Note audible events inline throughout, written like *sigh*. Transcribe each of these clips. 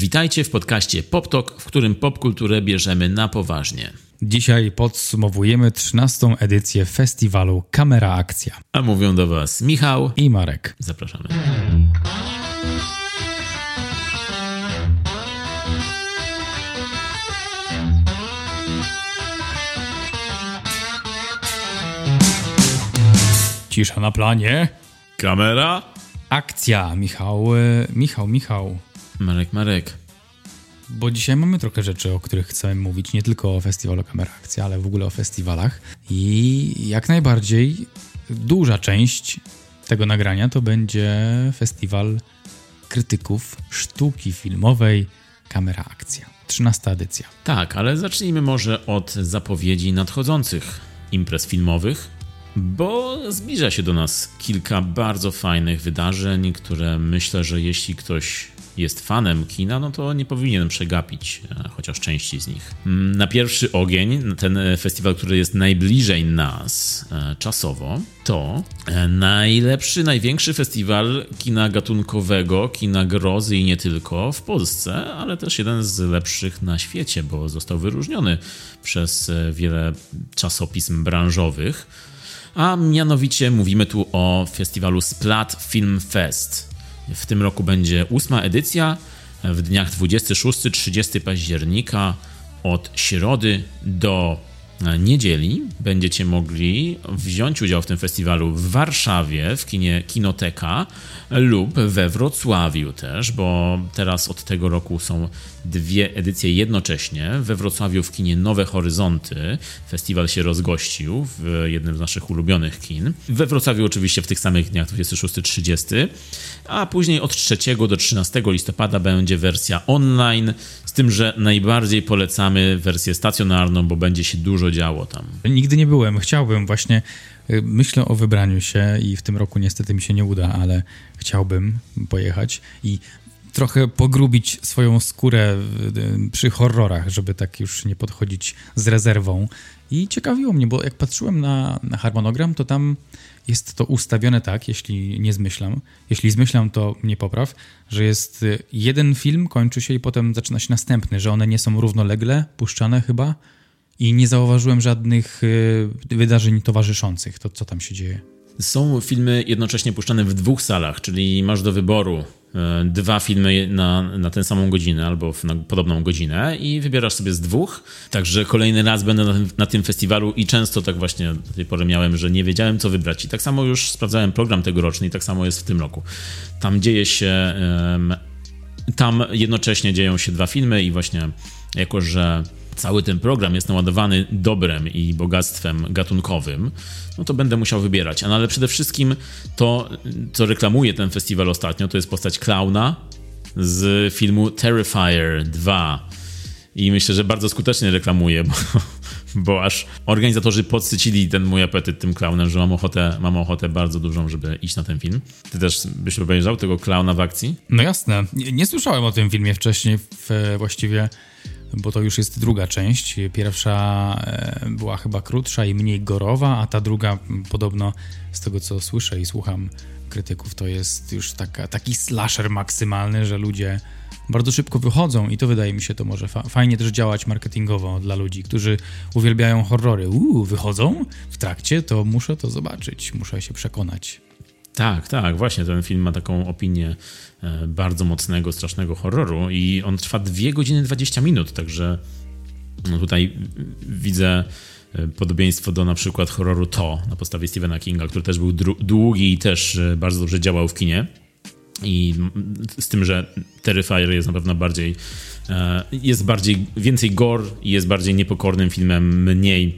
Witajcie w podcaście PopTok, w którym popkulturę bierzemy na poważnie. Dzisiaj podsumowujemy 13. edycję festiwalu Kamera Akcja. A mówią do Was Michał i Marek. Zapraszamy. Cisza na planie. Kamera. Akcja. Michał, e, Michał, Michał. Marek, Marek. Bo dzisiaj mamy trochę rzeczy, o których chcemy mówić, nie tylko o festiwalu Kamera Akcja, ale w ogóle o festiwalach. I jak najbardziej duża część tego nagrania to będzie festiwal krytyków sztuki filmowej Kamera Akcja. 13 edycja. Tak, ale zacznijmy może od zapowiedzi nadchodzących imprez filmowych, bo zbliża się do nas kilka bardzo fajnych wydarzeń, które myślę, że jeśli ktoś jest fanem kina, no to nie powinien przegapić e, chociaż części z nich. Mm, na pierwszy ogień, ten e, festiwal, który jest najbliżej nas e, czasowo, to najlepszy, największy festiwal kina gatunkowego, kina grozy i nie tylko w Polsce, ale też jeden z lepszych na świecie, bo został wyróżniony przez wiele czasopism branżowych. A mianowicie mówimy tu o festiwalu Splat Film Fest. W tym roku będzie ósma edycja. W dniach 26-30 października od środy do niedzieli będziecie mogli wziąć udział w tym festiwalu w Warszawie, w kinie Kinoteka lub we Wrocławiu też, bo teraz od tego roku są dwie edycje jednocześnie. We Wrocławiu w kinie Nowe Horyzonty festiwal się rozgościł w jednym z naszych ulubionych kin. We Wrocławiu oczywiście w tych samych dniach 26-30, a później od 3 do 13 listopada będzie wersja online, tym, że najbardziej polecamy wersję stacjonarną, bo będzie się dużo działo tam. Nigdy nie byłem, chciałbym właśnie y, Myślę o wybraniu się i w tym roku niestety mi się nie uda, ale chciałbym pojechać i trochę pogrubić swoją skórę przy horrorach, żeby tak już nie podchodzić z rezerwą. I ciekawiło mnie, bo jak patrzyłem na, na harmonogram, to tam jest to ustawione tak, jeśli nie zmyślam. Jeśli zmyślam, to mnie popraw, że jest y, jeden film, kończy się i potem zaczyna się następny, że one nie są równolegle puszczane chyba. I nie zauważyłem żadnych y, wydarzeń towarzyszących. To co tam się dzieje? Są filmy jednocześnie puszczane w dwóch salach, czyli masz do wyboru dwa filmy na, na tę samą godzinę albo na podobną godzinę i wybierasz sobie z dwóch. Także kolejny raz będę na tym, na tym, festiwalu i często tak właśnie do tej pory miałem, że nie wiedziałem co wybrać. I tak samo już sprawdzałem program tegoroczny i tak samo jest w tym roku. Tam dzieje się. Tam jednocześnie dzieją się dwa filmy i właśnie jako, że cały ten program jest naładowany dobrem i bogactwem gatunkowym, no to będę musiał wybierać. No ale przede wszystkim to, co reklamuje ten festiwal ostatnio, to jest postać klauna z filmu Terrifier 2. I myślę, że bardzo skutecznie reklamuje, *laughs* bo, bo aż organizatorzy podsycili ten mój apetyt tym klaunem, że mam ochotę, mam ochotę bardzo dużą, żeby iść na ten film. Ty też byś obejrzał tego klauna w akcji? No jasne. Nie, nie słyszałem o tym filmie wcześniej, w, właściwie bo to już jest druga część. Pierwsza e, była chyba krótsza i mniej gorowa, a ta druga podobno z tego co słyszę i słucham krytyków, to jest już taka, taki slasher maksymalny, że ludzie bardzo szybko wychodzą i to wydaje mi się to może fa fajnie też działać marketingowo dla ludzi, którzy uwielbiają horrory. Uuu, wychodzą w trakcie, to muszę to zobaczyć, muszę się przekonać. Tak, tak, właśnie ten film ma taką opinię e, bardzo mocnego, strasznego horroru i on trwa 2 godziny 20 minut, także no tutaj widzę e, podobieństwo do na przykład horroru To na podstawie Stephena Kinga, który też był długi i też e, bardzo dobrze działał w kinie. I z tym, że Terrifier jest na pewno bardziej, jest bardziej, więcej gore i jest bardziej niepokornym filmem, mniej,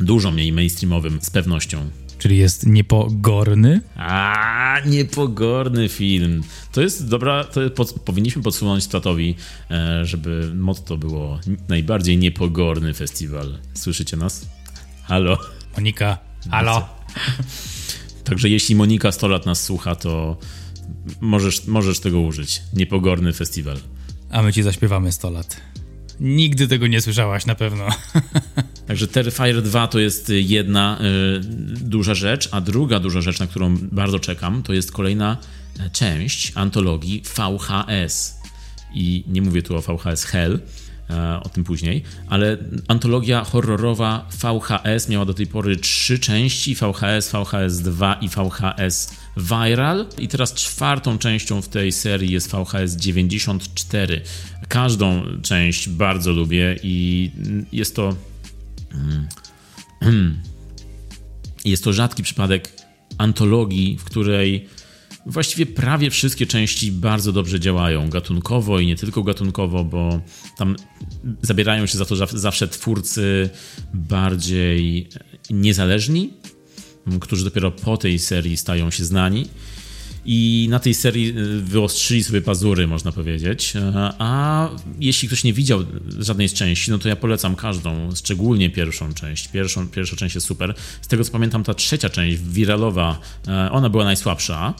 dużo mniej mainstreamowym z pewnością. Czyli jest niepogorny? A, niepogorny film. To jest dobra, to jest, pod, powinniśmy podsunąć Stratowi, e, żeby motto było najbardziej niepogorny festiwal. Słyszycie nas? Halo? Monika, halo? *laughs* Także jeśli Monika 100 lat nas słucha, to możesz, możesz tego użyć. Niepogorny festiwal. A my ci zaśpiewamy 100 lat. Nigdy tego nie słyszałaś na pewno. *laughs* Także Terrifier 2 to jest jedna y, duża rzecz, a druga duża rzecz, na którą bardzo czekam, to jest kolejna e, część antologii VHS. i nie mówię tu o VHS Hell, e, o tym później, ale antologia horrorowa VHS miała do tej pory trzy części: VHS, VHS 2 i VHS Viral. I teraz czwartą częścią w tej serii jest VHS 94. Każdą część bardzo lubię i jest to. *clears throat* Jest to rzadki przypadek antologii, w której właściwie prawie wszystkie części bardzo dobrze działają, gatunkowo i nie tylko gatunkowo, bo tam zabierają się za to zawsze twórcy bardziej niezależni, którzy dopiero po tej serii stają się znani. I na tej serii y, wyostrzyli sobie pazury, można powiedzieć. A jeśli ktoś nie widział żadnej z części, no to ja polecam każdą, szczególnie pierwszą część. Pierwszą, pierwsza część jest super. Z tego co pamiętam, ta trzecia część, wiralowa, e, ona była najsłabsza.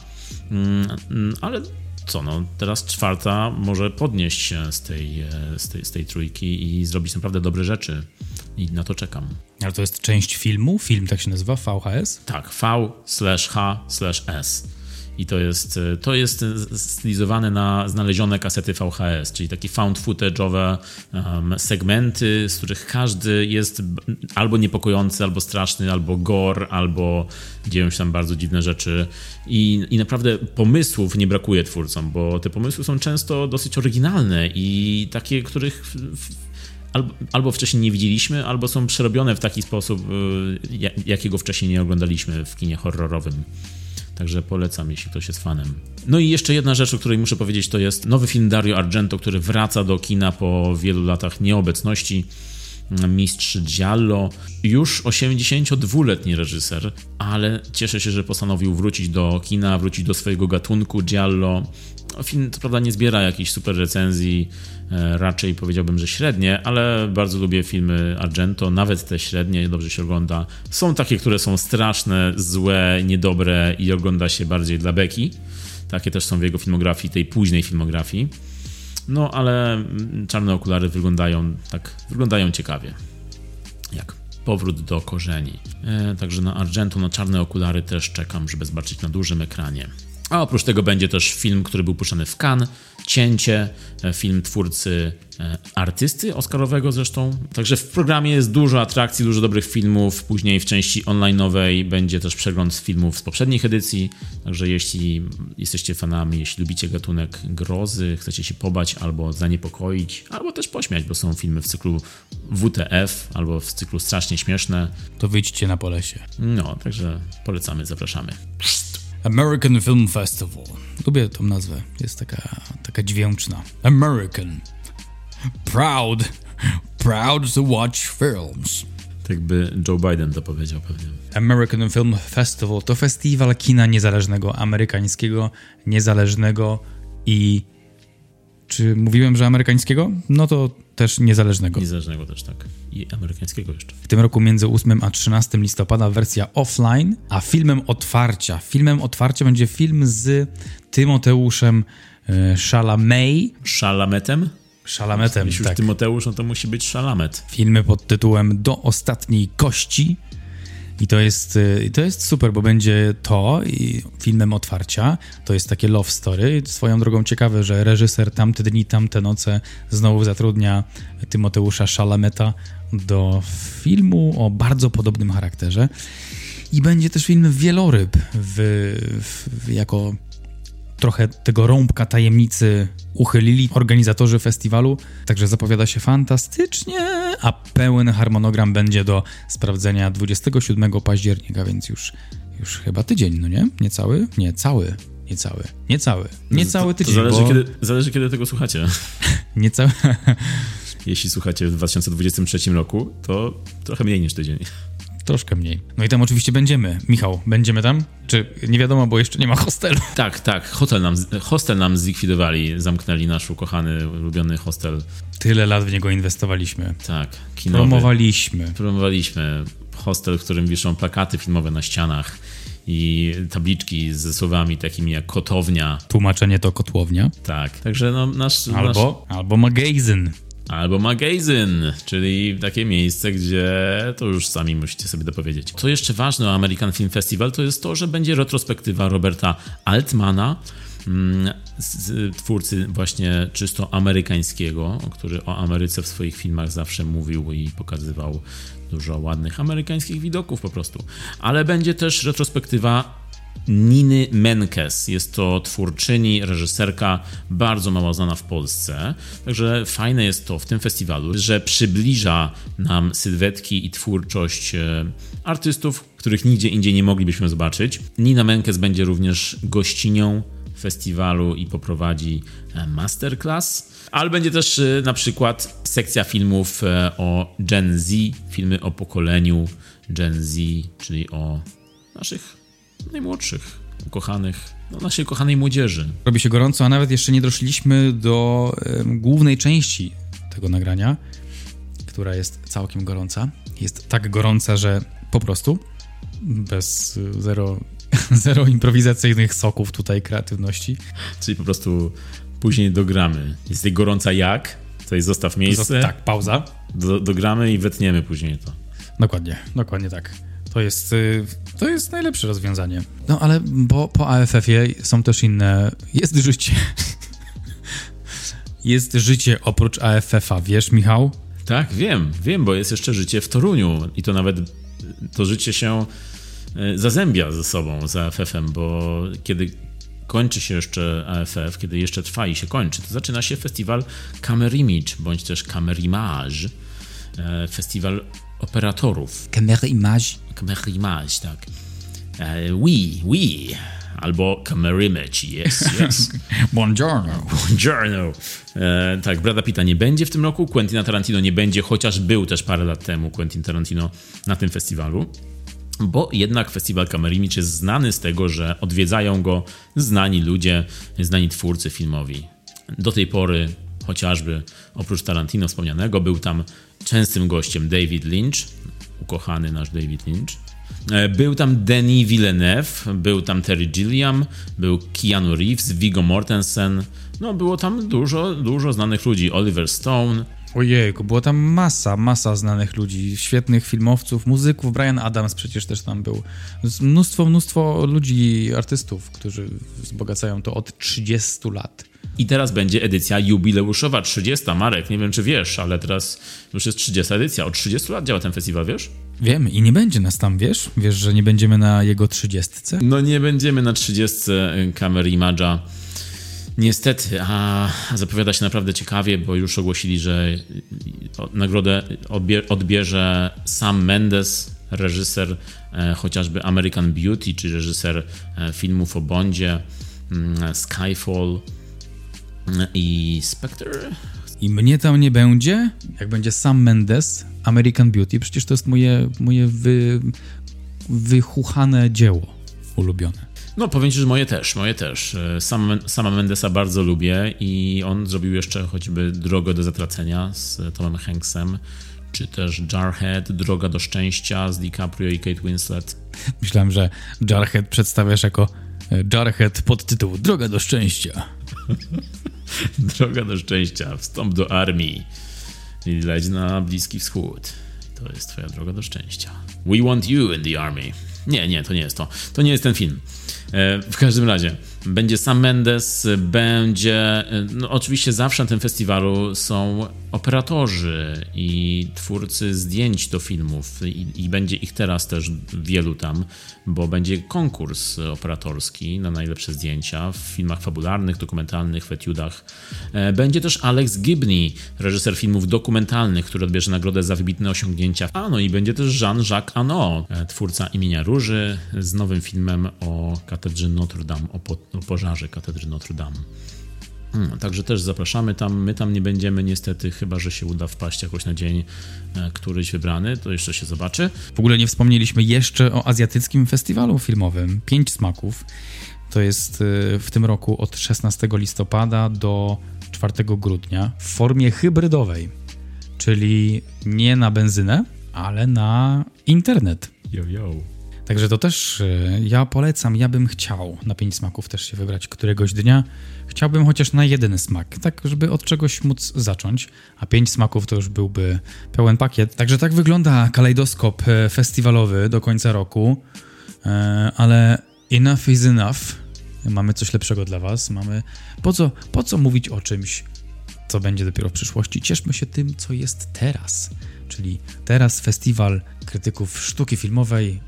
Mm, mm, ale co, no teraz czwarta może podnieść się z tej, e, z tej, z tej trójki i zrobić naprawdę dobre rzeczy. I na to czekam. Ale to jest część filmu? Film tak się nazywa? VHS? Tak, V slash H slash S. I to jest, e, to jest stylizowane na znalezione kasety VHS, czyli takie found footage'owe um, segmenty, z których każdy jest albo niepokojący, albo straszny, albo gore, albo dzieją się tam bardzo dziwne rzeczy. I, I naprawdę pomysłów nie brakuje twórcom, bo te pomysły są często dosyć oryginalne i takie, których w, w, albo, albo, wcześniej nie widzieliśmy, albo są przerobione w taki sposób, e, jakiego wcześniej nie oglądaliśmy w kinie horrorowym. Także polecam, jeśli ktoś jest fanem. No i jeszcze jedna rzecz, o której muszę powiedzieć, to jest nowy film Dario Argento, który wraca do kina po wielu latach nieobecności. Mistrz Giallo, już 82-letni reżyser, ale cieszę się, że postanowił wrócić do kina, wrócić do swojego gatunku Giallo. Film co prawda nie zbiera jakichś super recenzji, e, raczej powiedziałbym, że średnie, ale bardzo lubię filmy Argento, nawet te średnie, dobrze się ogląda. Są takie, które są straszne, złe, niedobre i ogląda się bardziej dla beki. Takie też są w jego filmografii, tej późnej filmografii. No, ale czarne okulary wyglądają tak, wyglądają ciekawie. Jak powrót do korzeni. E, także na Argento, na czarne okulary też czekam, żeby zobaczyć na dużym ekranie. A oprócz tego będzie też film, który był puszczany w Cannes, Cięcie, e, film twórcy e, artysty Oscarowego zresztą. Także w programie jest dużo atrakcji, dużo dobrych filmów. Później w części online'owej będzie też przegląd filmów z poprzednich edycji. Także jeśli jesteście fanami, jeśli lubicie gatunek grozy, chcecie się pobać albo zaniepokoić, albo też pośmiać, bo są filmy w cyklu WTF albo w cyklu strasznie śmieszne. To wyjdźcie na polesie. No, także polecamy, zapraszamy. American Film Festival. Lubię tą nazwę. Jest taka, taka dźwięczna. American. Proud. Proud to watch films. Tak by Joe Biden to powiedział pewnie. American Film Festival to festiwal kina niezależnego, amerykańskiego, niezależnego i czy mówiłem, że amerykańskiego? No to też niezależnego. Niezależnego też, tak. I amerykańskiego jeszcze. W tym roku między 8 a 13 listopada wersja offline, a filmem otwarcia. Filmem otwarcia będzie film z Tymoteuszem e, Chalamet. Chalametem? Szalametem, Jeśli tak. już Tymoteusz, no to musi być Szalamet. Filmy pod tytułem Do ostatniej kości i to jest, y, to jest super, bo będzie to i filmem otwarcia. To jest takie love story. Swoją drogą ciekawe, że reżyser tamte dni, tamte noce znowu zatrudnia Tymoteusza Szalameta do filmu o bardzo podobnym charakterze. I będzie też film Wieloryb w, w, jako trochę tego rąbka tajemnicy uchylili organizatorzy festiwalu, także zapowiada się fantastycznie, a pełen harmonogram będzie do sprawdzenia 27 października, więc już, już chyba tydzień, no nie? Niecały? Nie, cały. Niecały. Niecały. Niecały tydzień. To zależy, bo... kiedy, zależy kiedy tego słuchacie. *laughs* Niecały. *laughs* Jeśli słuchacie w 2023 roku, to trochę mniej niż tydzień. Troszkę mniej. No i tam oczywiście będziemy. Michał, będziemy tam? Czy nie wiadomo, bo jeszcze nie ma hostelu? *laughs* Tak, tak. Hotel nam, hostel nam zlikwidowali. Zamknęli nasz ukochany, ulubiony hostel. Tyle lat w niego inwestowaliśmy. Tak. Kinowy. Promowaliśmy. Promowaliśmy. Hostel, w którym wiszą plakaty filmowe na ścianach i tabliczki ze słowami takimi jak kotownia. Tłumaczenie to kotłownia. Tak. Także no nasz... Albo, nasz... albo magazyn. Albo magazyn, czyli takie miejsce, gdzie to już sami musicie sobie dopowiedzieć. Co jeszcze ważne o American Film Festival, to jest to, że będzie retrospektywa Roberta Altmana, mm, twórcy właśnie czysto amerykańskiego, który o Ameryce w swoich filmach zawsze mówił i pokazywał dużo ładnych amerykańskich widoków po prostu. Ale będzie też retrospektywa Niny Menkes. Jest to twórczyni, reżyserka, bardzo mało znana w Polsce. Także fajne jest to w tym festiwalu, że przybliża nam sylwetki i twórczość e, artystów, których nigdzie indziej nie moglibyśmy zobaczyć. Nina Menkes będzie również gościnią festiwalu i poprowadzi e, masterclass. Ale będzie też e, na przykład sekcja filmów o Gen Z, filmy o pokoleniu Gen Z, czyli o naszych najmłodszych, ukochanych, no, naszej kochanej młodzieży. Robi się gorąco, a nawet jeszcze nie doszliśmy do y, głównej części tego nagrania, która jest całkiem gorąca. Jest tak gorąca, że po prostu bez zero, *laughs* zero improwizacyjnych soków tutaj kreatywności. Czyli po prostu później dogramy. Jest tej gorąca jak? Tutaj zostaw miejsce. tak, pauza. Do, dogramy i wetniemy później to. Dokładnie, dokładnie tak. To jest, y, to jest najlepsze rozwiązanie. No ale bo po AFF-ie są też inne. Jest życie. *laughs* Jest życie oprócz AFF-a, wiesz, Michał? Tak, wiem, wiem, bo jest jeszcze życie w Toruniu i to nawet to życie się y, zazębia ze sobą, z AFF-em, bo kiedy kończy się jeszcze AFF, kiedy jeszcze trwa i się kończy, to zaczyna się festiwal Camerimage, bądź też Camerimage, e, festiwal operatorów. Camera Image. Camera Image, tak. E, oui, oui. Albo Camera Image, yes, yes. *laughs* Buongiorno. Buongiorno. E, tak, Brada Pitta nie będzie w tym roku, Quentina Tarantino nie będzie, chociaż był też parę lat temu Quentin Tarantino na tym festiwalu. Bo jednak festiwal Kamerimicz jest znany z tego, że odwiedzają go znani ludzie, znani twórcy filmowi. Do tej pory chociażby oprócz Tarantino wspomnianego był tam częstym gościem David Lynch, ukochany nasz David Lynch. E, był tam Denis Villeneuve, był tam Terry Gilliam, był Keanu Reeves, Viggo Mortensen. No, było tam dużo, dużo znanych ludzi. Oliver Stone. Ojejku, było tam masa, masa znanych ludzi, świetnych filmowców, muzyków. Brian Adams przecież też tam był. Mnóstwo, mnóstwo ludzi, artystów, którzy wzbogacają to od 30 lat. I teraz będzie edycja jubileuszowa, 30. Marek, nie wiem czy wiesz, ale teraz już jest 30 edycja. Od 30 lat działa ten festiwal, wiesz? Wiem i nie będzie nas tam, wiesz? Wiesz, że nie będziemy na jego 30. No nie będziemy na 30 kamer Image'a. Niestety, a zapowiada się naprawdę ciekawie, bo już ogłosili, że nagrodę odbierze Sam Mendes, reżyser e, chociażby American Beauty, czy reżyser e, filmów o Bondzie, mm, Skyfall, i Spectre. I mnie tam nie będzie, jak będzie sam Mendes, American Beauty, przecież to jest moje, moje wy, wychuchane dzieło ulubione. No, powiem ci, że moje też, moje też. Sam, sama Mendesa bardzo lubię i on zrobił jeszcze choćby Drogę do zatracenia z Tomem Hanksem, czy też Jarhead, Droga do szczęścia z DiCaprio i Kate Winslet. Myślałem, że Jarhead przedstawiasz jako e, Jarhead pod tytuł Droga do szczęścia. *laughs* *laughs* Droga do szczęścia, wstąp do armii i leć na Bliski Wschód. To jest twoja droga do szczęścia. We want you in the army. Nie, nie, to nie jest to. To nie jest ten film. E, w każdym razie, będzie Sam Mendes, będzie. No, oczywiście zawsze na tym festiwalu są operatorzy i twórcy zdjęć do filmów, i, i, będzie ich teraz też wielu tam, bo będzie konkurs operatorski na najlepsze zdjęcia w filmach fabularnych, dokumentalnych, w etiudach. E, będzie też Alex Gibney, reżyser filmów dokumentalnych, który odbierze nagrodę za wybitne osiągnięcia. A no i będzie też Jean-Jacques Anot, e, twórca imienia Róży, z nowym filmem o katedrze Notre Dame, o o pożarze katedry Notre Dame. Hmm, także też zapraszamy tam. My tam nie będziemy niestety, chyba że się uda wpaść jakoś na dzień e, któryś wybrany, to jeszcze się zobaczy. W ogóle nie wspomnieliśmy jeszcze o azjatyckim festiwalu filmowym Pięć Smaków. To jest e, w tym roku od 16 listopada do 4 grudnia w formie hybrydowej, czyli nie na benzynę, ale na internet. Yo, yo. Także to też e, ja polecam, ja bym chciał na pięć smaków też się wybrać któregoś dnia. Chciałbym chociaż na jeden smak, tak żeby od czegoś móc zacząć, a pięć smaków to już byłby pełen pakiet. Także tak wygląda kalejdoskop e, festiwalowy do końca roku, e, ale enough is enough. mamy coś lepszego dla Was, mamy po co, po co mówić o czymś, co będzie dopiero w przyszłości. Cieszmy się tym, co jest teraz. Czyli teraz Festiwal Krytyków Sztuki Filmowej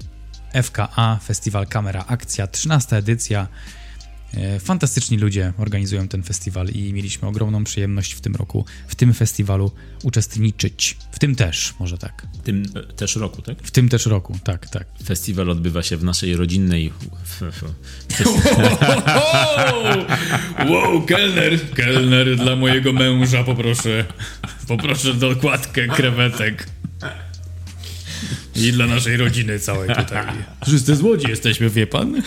FKA, Festiwal Kamera Akcja, 13 edycja. E, fantastyczni ludzie organizują ten festiwal i mieliśmy ogromną przyjemność w tym roku w tym festiwalu uczestniczyć. W tym też, może tak. W tym e, też roku, tak? W tym też roku, tak, tak. Festiwal odbywa się w naszej rodzinnej. *laughs* wow, kelner, kelner dla mojego męża poproszę. Poproszę dokładkę krewetek. I dla naszej rodziny całej tutaj. *laughs* Wszyscy z Łodzi jesteśmy, wie pan?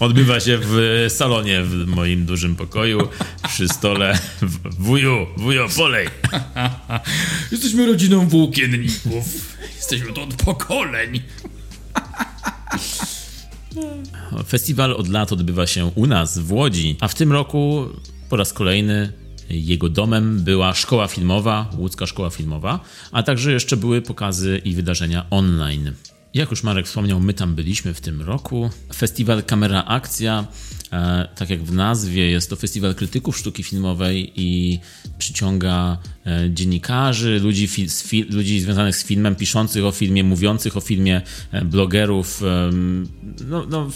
Odbywa się w salonie w moim dużym pokoju, przy stole. Wuju, wujo, polej. *laughs* Jesteśmy rodziną włókienników. Jesteśmy tu od pokoleń. Festiwal od lat odbywa się u nas w Łodzi, a w tym roku po raz kolejny jego domem była szkoła filmowa, łódzka szkoła filmowa, a także jeszcze były pokazy i wydarzenia online. Jak już Marek wspomniał, my tam byliśmy w tym roku. Festiwal Kamera Akcja, e, tak jak w nazwie, jest to festiwal krytyków sztuki filmowej i przyciąga e, dziennikarzy, ludzi, ludzi związanych z filmem, piszących o filmie, mówiących o filmie, e, blogerów, no, no,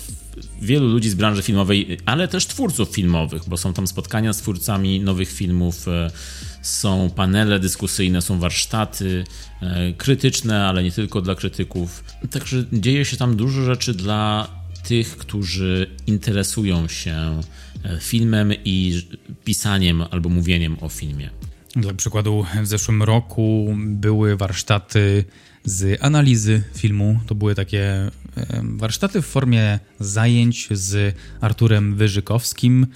wielu ludzi z branży filmowej, ale też twórców filmowych, bo są tam spotkania z twórcami nowych filmów są panele dyskusyjne, są warsztaty e, krytyczne, ale nie tylko dla krytyków. Także dzieje się tam dużo rzeczy dla tych, którzy interesują się e, filmem i pisaniem albo mówieniem o filmie. Dla przykładu, w zeszłym roku były warsztaty z analizy filmu. To były takie e, warsztaty w formie zajęć z Arturem Wyżykowskim,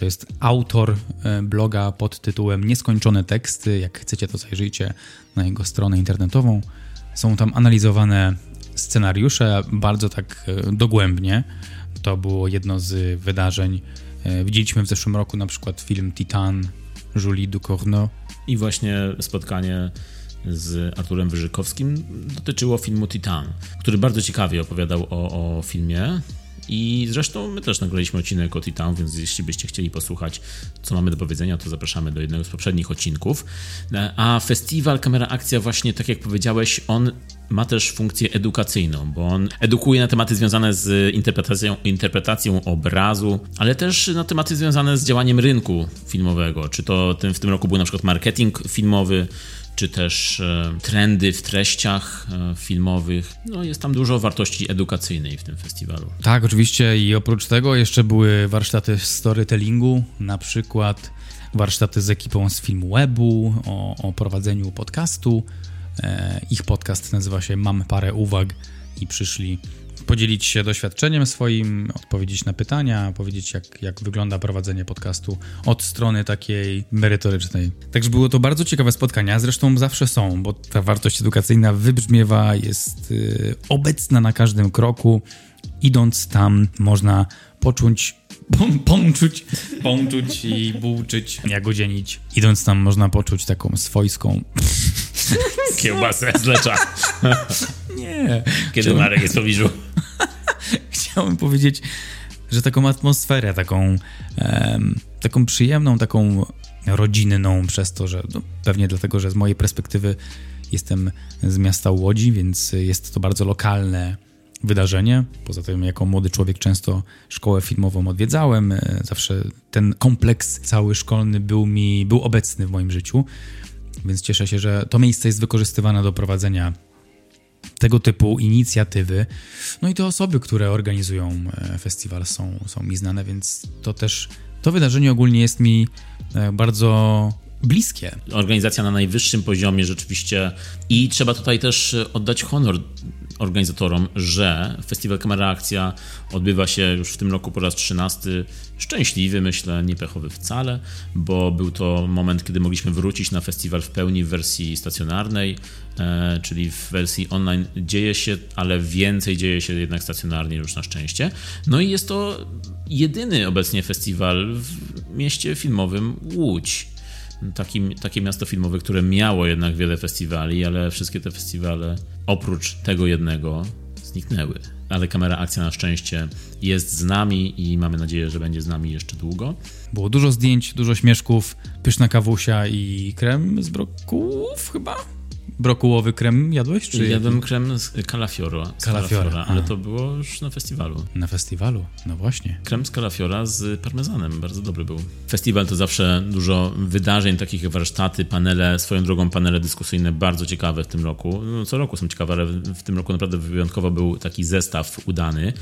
to jest autor e, bloga pod tytułem Nieskończone teksty. Jak chcecie, to zajrzyjcie na jego stronę internetową. Są tam analizowane scenariusze bardzo tak e, dogłębnie. To było jedno z wydarzeń. E, widzieliśmy w zeszłym roku na przykład film Titan Julie Ducournau. I właśnie spotkanie z Arturem Wyżykowskim dotyczyło filmu Titan, który bardzo ciekawie opowiadał o, o filmie. I zresztą my też nagraliśmy odcinek o Titan, więc jeśli byście chcieli posłuchać, co mamy do powiedzenia, to zapraszamy do jednego z poprzednich odcinków. A festiwal Kamera Akcja, właśnie tak jak powiedziałeś, on ma też funkcję edukacyjną, bo on edukuje na tematy związane z interpretacją, interpretacją obrazu, ale też na tematy związane z działaniem rynku filmowego. Czy to w tym roku był na przykład marketing filmowy, czy też e, trendy w treściach e, filmowych. No, jest tam dużo wartości edukacyjnej w tym festiwalu. Tak, oczywiście i oprócz tego jeszcze były warsztaty storytellingu, na przykład warsztaty z ekipą z filmu webu o, o prowadzeniu podcastu. E, ich podcast nazywa się Mam parę uwag i przyszli podzielić się doświadczeniem swoim, odpowiedzieć na pytania, powiedzieć jak, jak wygląda prowadzenie podcastu od strony takiej merytorycznej. Także było to bardzo ciekawe spotkania, zresztą zawsze są, bo ta wartość edukacyjna wybrzmiewa, jest yy, obecna na każdym kroku. Idąc tam można poczuć pączuć, pączuć i bułczyć, jagodzienić. Idąc tam można poczuć taką swojską *laughs* kiełbasę z lecza. *laughs* Nie. Kiedy. Marek jest w pobliżu. *laughs* Chciałem powiedzieć, że taką atmosferę, taką, taką przyjemną, taką rodzinną przez to, że no, pewnie dlatego, że z mojej perspektywy jestem z miasta Łodzi, więc jest to bardzo lokalne wydarzenie. Poza tym, jako młody człowiek, często szkołę filmową odwiedzałem. E, zawsze ten kompleks cały szkolny był mi, był obecny w moim życiu, więc cieszę się, że to miejsce jest wykorzystywane do prowadzenia tego typu inicjatywy. No i te osoby, które organizują e, festiwal są, są mi znane, więc to też to wydarzenie ogólnie jest mi e, bardzo bliskie. Organizacja na najwyższym poziomie rzeczywiście i trzeba tutaj też oddać honor organizatorom, że Festiwal Kamera Akcja odbywa się już w tym roku po raz 13. Szczęśliwy, myślę, niepechowy wcale, bo był to moment, kiedy mogliśmy wrócić na festiwal w pełni w wersji stacjonarnej, e, czyli w wersji online dzieje się, ale więcej dzieje się jednak stacjonarnie już na szczęście. No i jest to jedyny obecnie festiwal w mieście filmowym Łódź takim, takie miasto filmowe, które miało jednak wiele festiwali, ale wszystkie te festiwale oprócz tego jednego zniknęły. ale kamera akcja na szczęście jest z nami i mamy nadzieję, że będzie z nami jeszcze długo. Było dużo zdjęć, dużo śmieszków, pyszna kawusia i krem z brokułów chyba? Brokułowy krem jadłeś? Czy Jadłem krem z kalafiora, z kalafiora ale to było już na festiwalu. Na festiwalu, no właśnie. Krem z kalafiora z parmezanem, bardzo dobry był. Festiwal to zawsze dużo wydarzeń, takich jak warsztaty, panele, swoją drogą panele dyskusyjne, bardzo ciekawe w tym roku. No, co roku są ciekawe, ale w tym roku naprawdę wyjątkowo był taki zestaw udany.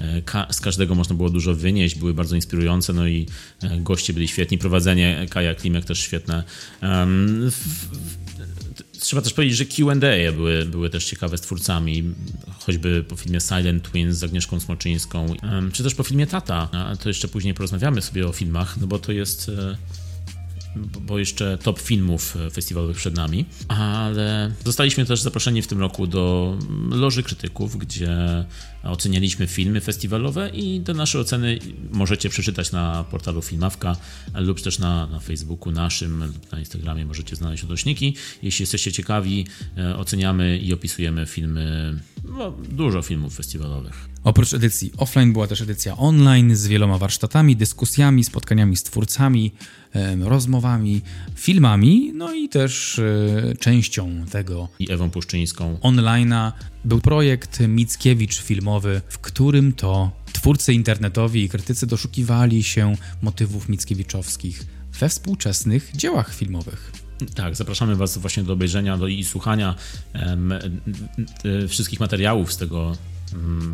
E, ka z każdego można było dużo wynieść, były bardzo inspirujące, no i e, goście byli świetni, prowadzenie Kaja Klimek też świetne. Um, Trzeba też powiedzieć, że QA były, były też ciekawe z twórcami, choćby po filmie Silent Twins z Agnieszką Smoczyńską, czy też po filmie Tata. To jeszcze później porozmawiamy sobie o filmach, no bo to jest e, bo jeszcze top filmów festiwalowych przed nami, ale zostaliśmy też zaproszeni w tym roku do Loży Krytyków, gdzie ocenialiśmy filmy festiwalowe i te nasze oceny możecie przeczytać na portalu Filmawka lub też na, na Facebooku naszym, na Instagramie możecie znaleźć odnośniki. Jeśli jesteście ciekawi, e, oceniamy i opisujemy filmy, no, dużo filmów festiwalowych. Oprócz edycji offline była też edycja online z wieloma warsztatami, dyskusjami, spotkaniami z twórcami, rozmowami, filmami, no i też e, częścią tego. I Ewą Puszczyńską. Online'a był projekt Mickiewicz filmowy, w którym to twórcy internetowi i krytycy doszukiwali się motywów mickiewiczowskich we współczesnych dziełach filmowych. Tak, zapraszamy Was właśnie do obejrzenia do i słuchania wszystkich materiałów z tego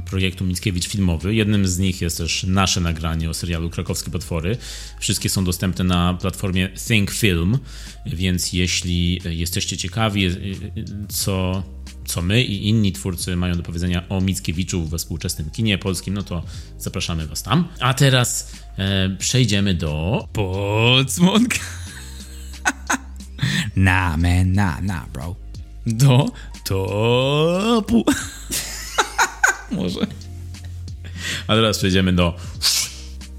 projektu Mickiewicz Filmowy. Jednym z nich jest też nasze nagranie o serialu Krakowskie Potwory. Wszystkie są dostępne na platformie Think Film, więc jeśli jesteście ciekawi, co, co my i inni twórcy mają do powiedzenia o Mickiewiczu we współczesnym kinie polskim, no to zapraszamy Was tam. A teraz e, przejdziemy do... Podsmonka. *laughs* na, man, na, na, bro. Do topu. Może. A teraz przejdziemy do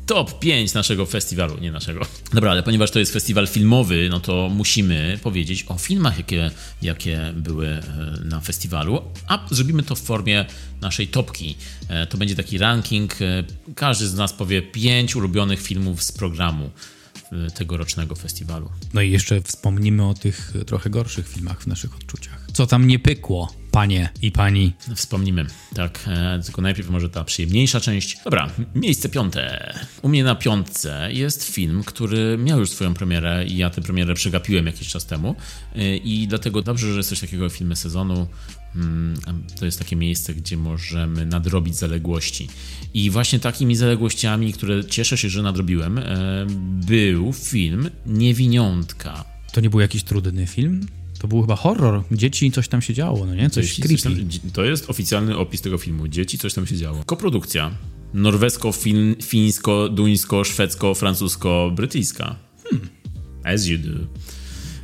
top 5 naszego festiwalu, nie naszego. Dobra, ale ponieważ to jest festiwal filmowy, no to musimy powiedzieć o filmach, jakie, jakie były e, na festiwalu, a zrobimy to w formie naszej topki. E, to będzie taki ranking. E, każdy z nas powie 5 ulubionych filmów z programu tegorocznego festiwalu. No i jeszcze wspomnimy o tych trochę gorszych filmach w naszych odczuciach. Co tam nie pykło? Panie i pani. Wspomnimy, tak. E, tylko najpierw może ta przyjemniejsza część. Dobra, miejsce piąte. U mnie na piątce jest film, który miał już swoją premierę i ja tę premierę przegapiłem jakiś czas temu. E, I dlatego dobrze, że jest coś takiego filmy sezonu. Mm, to jest takie miejsce, gdzie możemy nadrobić zaległości. I właśnie takimi zaległościami, które cieszę się, że nadrobiłem, e, był film Niewiniątka. To nie był jakiś trudny film? To był chyba horror. Dzieci coś tam się działo, no nie? Coś Dzieci, creepy. Coś tam, to jest oficjalny opis tego filmu. Dzieci coś tam się działo. Koprodukcja. Norwesko-fińsko-duńsko-szwedzko-francusko-brytyjska. Hmm. As you do.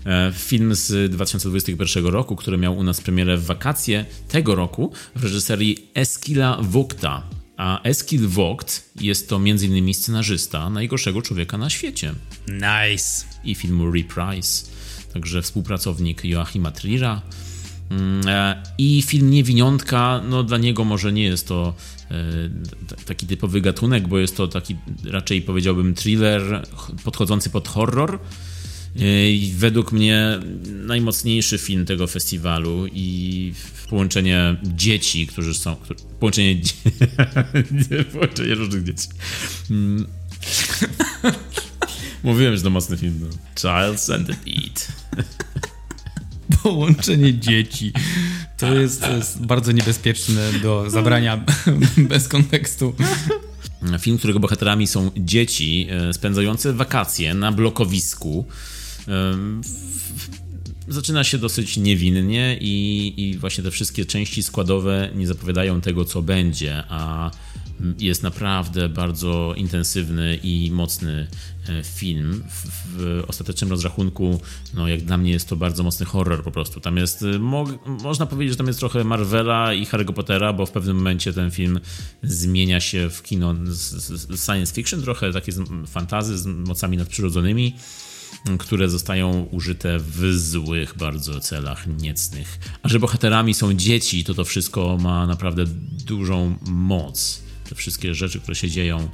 E, film z 2021 roku, który miał u nas premierę w wakacje tego roku w reżyserii Eskila Vogta. A Eskil Vogt jest to m.in. scenarzysta najgorszego człowieka na świecie. Nice. I filmu Reprise także współpracownik Joachima Trira. Mm, e, I film Niewiniątka, no dla niego może nie jest to e, taki typowy gatunek, bo jest to taki raczej powiedziałbym thriller podchodzący pod horror. E, I według mnie najmocniejszy film tego festiwalu i połączenie dzieci, którzy są. Połączenie, *laughs* połączenie różnych dzieci. *laughs* Mówiłem, że to mocny film. No. Child Centipede. *laughs* Połączenie dzieci. To jest, to jest bardzo niebezpieczne do zabrania *laughs* bez kontekstu. Film, którego bohaterami są dzieci e, spędzające wakacje na blokowisku. Zaczyna się dosyć niewinnie i, i właśnie te wszystkie części składowe nie zapowiadają tego, co będzie, a jest naprawdę bardzo intensywny i mocny e, film. W, w, ostatecznym rozrachunku, no jak dla mnie jest to bardzo mocny horror po prostu. Tam jest, e, mo można powiedzieć, że tam jest trochę Marvela i Harry'ego Pottera, bo w pewnym momencie ten film zmienia się w kino science fiction, trochę takie fantazy z mocami nadprzyrodzonymi. które zostają użyte w złych bardzo celach niecnych. A że bohaterami są dzieci, to to wszystko ma naprawdę dużą moc. Te wszystkie rzeczy, które się dzieją,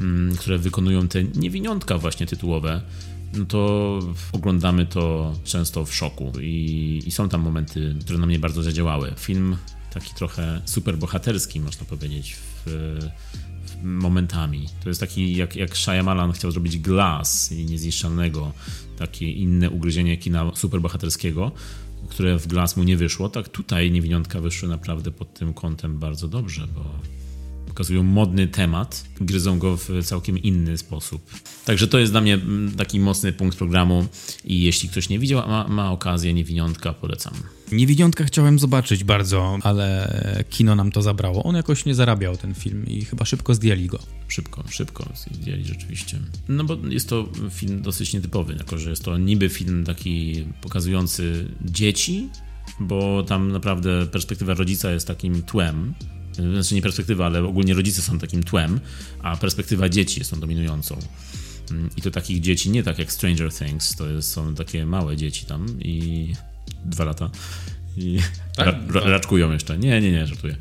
mm, które wykonują te niewiniątka właśnie tytułowe, no to oglądamy to często w szoku i, i są tam momenty, które na mnie bardzo zadziałały. Film taki trochę super bohaterski, można powiedzieć, w, w momentami. To jest taki, jak, jak Shyamalan chciał zrobić Glass i Niezniszczalnego, takie inne ugryzienie kina superbohaterskiego, które w Glass mu nie wyszło, tak tutaj Niewiniątka wyszły naprawdę pod tym kątem bardzo dobrze, bo pokazują modny temat, gryzą go w całkiem inny sposób. Także to jest dla mnie mm, taki mocny punkt programu i jeśli ktoś nie widział, a ma, ma okazję Niewiniątka, polecam. Niewiniątka chciałem zobaczyć bardzo, ale kino nam to zabrało. On jakoś nie zarabiał ten film i chyba szybko zdjęli go. Szybko, szybko zdjęli rzeczywiście. No bo jest to film dosyć nietypowy, jako że jest to niby film taki pokazujący dzieci, bo tam naprawdę perspektywa rodzica jest takim tłem, znaczy nie perspektywa, ale ogólnie rodzice są takim tłem, a perspektywa dzieci jest tą dominującą. Mm, I to takich dzieci, nie tak jak Stranger Things, to jest, są takie małe dzieci tam i dwa lata i tak? ra, ra, raczkują jeszcze. Nie, nie, nie, żartuję.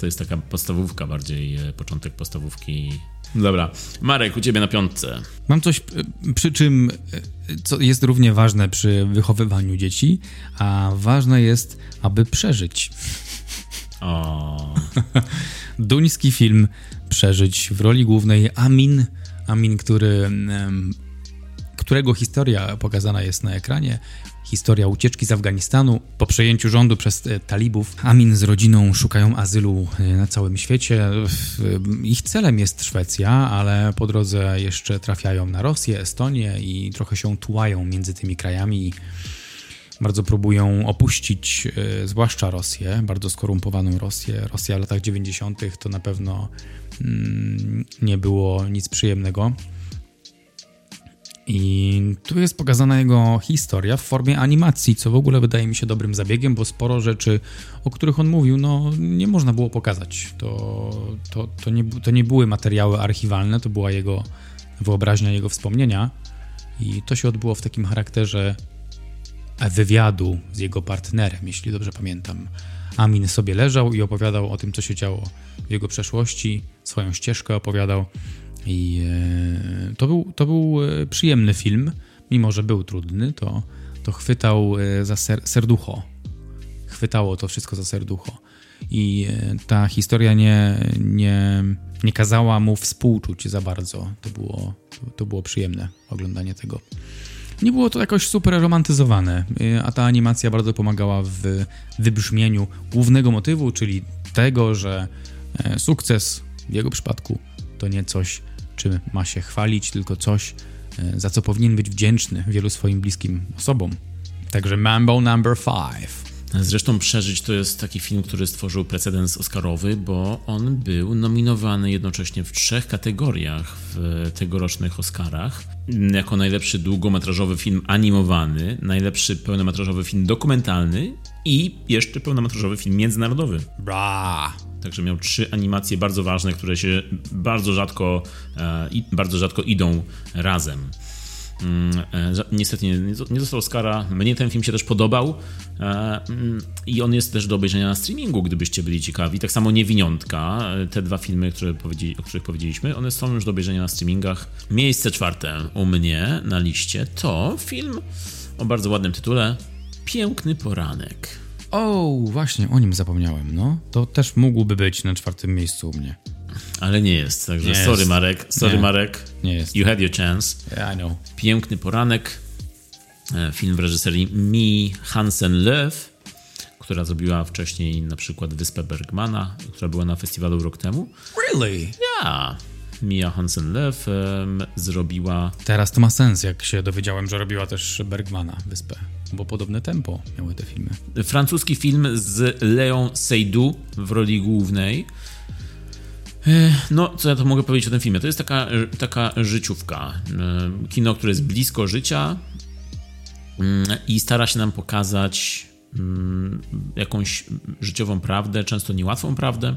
To jest taka podstawówka bardziej, e, początek podstawówki. Dobra, Marek, u ciebie na piątce. Mam coś, e, przy czym, e, co jest równie ważne przy wychowywaniu dzieci, a ważne jest, aby przeżyć. O. *laughs* Duński film Przeżyć w roli głównej Amin. Amin, który, którego historia pokazana jest na ekranie. Historia ucieczki z Afganistanu. Po przejęciu rządu przez e, talibów, Amin z rodziną szukają azylu e, na całym świecie. Ich celem jest Szwecja, ale po drodze jeszcze trafiają na Rosję, Estonię i trochę się tułają między tymi krajami bardzo próbują opuścić, y, zwłaszcza Rosję, bardzo skorumpowaną Rosję. Rosja w latach 90. to na pewno mm, nie było nic przyjemnego. I tu jest pokazana jego historia w formie animacji, co w ogóle wydaje mi się dobrym zabiegiem, bo sporo rzeczy, o których on mówił, no nie można było pokazać. To, to, to, nie, to nie były materiały archiwalne, to była jego wyobraźnia, jego wspomnienia. I to się odbyło w takim charakterze wywiadu z jego partnerem, jeśli dobrze pamiętam. Amin sobie leżał i opowiadał o tym, co się działo w jego przeszłości, swoją ścieżkę opowiadał. I e, to, był, to był e, przyjemny film, mimo że był trudny, to, to chwytał e, za ser, serducho. Chwytało to wszystko za serducho. I ta historia nie, nie, nie kazała mu współczuć za bardzo. To było, to było przyjemne oglądanie tego. Nie było to jakoś super romantyzowane, y, a ta animacja bardzo pomagała w wybrzmieniu głównego motywu, czyli tego, że e, sukces w jego przypadku to nie coś, czym ma się chwalić, tylko coś, e, za co powinien być wdzięczny wielu swoim bliskim osobom. Także Mambo Number 5. Zresztą Przeżyć to jest taki film, który stworzył precedens Oscarowy, bo on był nominowany jednocześnie w trzech kategoriach w tegorocznych Oscarach. Jako najlepszy długometrażowy film animowany, najlepszy pełnometrażowy film dokumentalny i jeszcze pełnometrażowy film międzynarodowy. Bra! Także miał trzy animacje bardzo ważne, które się bardzo rzadko, e, bardzo rzadko idą razem. Mm, e, niestety nie, nie dostał Oscara. Mnie ten film się też podobał e, mm, i on jest też do obejrzenia na streamingu, gdybyście byli ciekawi. Tak samo Niewiniątka, e, te dwa filmy, które o których powiedzieliśmy, one są już do obejrzenia na streamingach. Miejsce czwarte u mnie na liście to film o bardzo ładnym tytule Piękny poranek. O, właśnie, o nim zapomniałem, no. To też mógłby być na czwartym miejscu u mnie. Ale nie jest, także nie sorry jest. Marek, sorry nie. Marek. Nie jest. You had your chance. Yeah, I know. Piękny poranek. E, film w reżyserii Mi Hansen-Löw, która zrobiła wcześniej na przykład Wyspę Bergmana, która była na festiwalu rok temu. Really? Yeah. Mia Hansen-Löw um, zrobiła... Teraz to ma sens, jak się dowiedziałem, że robiła też Bergmana Wyspę, bo podobne tempo miały te filmy. Francuski film z Leon Seydoux w roli głównej. No, co ja to mogę powiedzieć o tym filmie? To jest taka, taka życiówka. Kino, które jest blisko życia mm, i stara się nam pokazać mm, jakąś życiową prawdę, często niełatwą prawdę,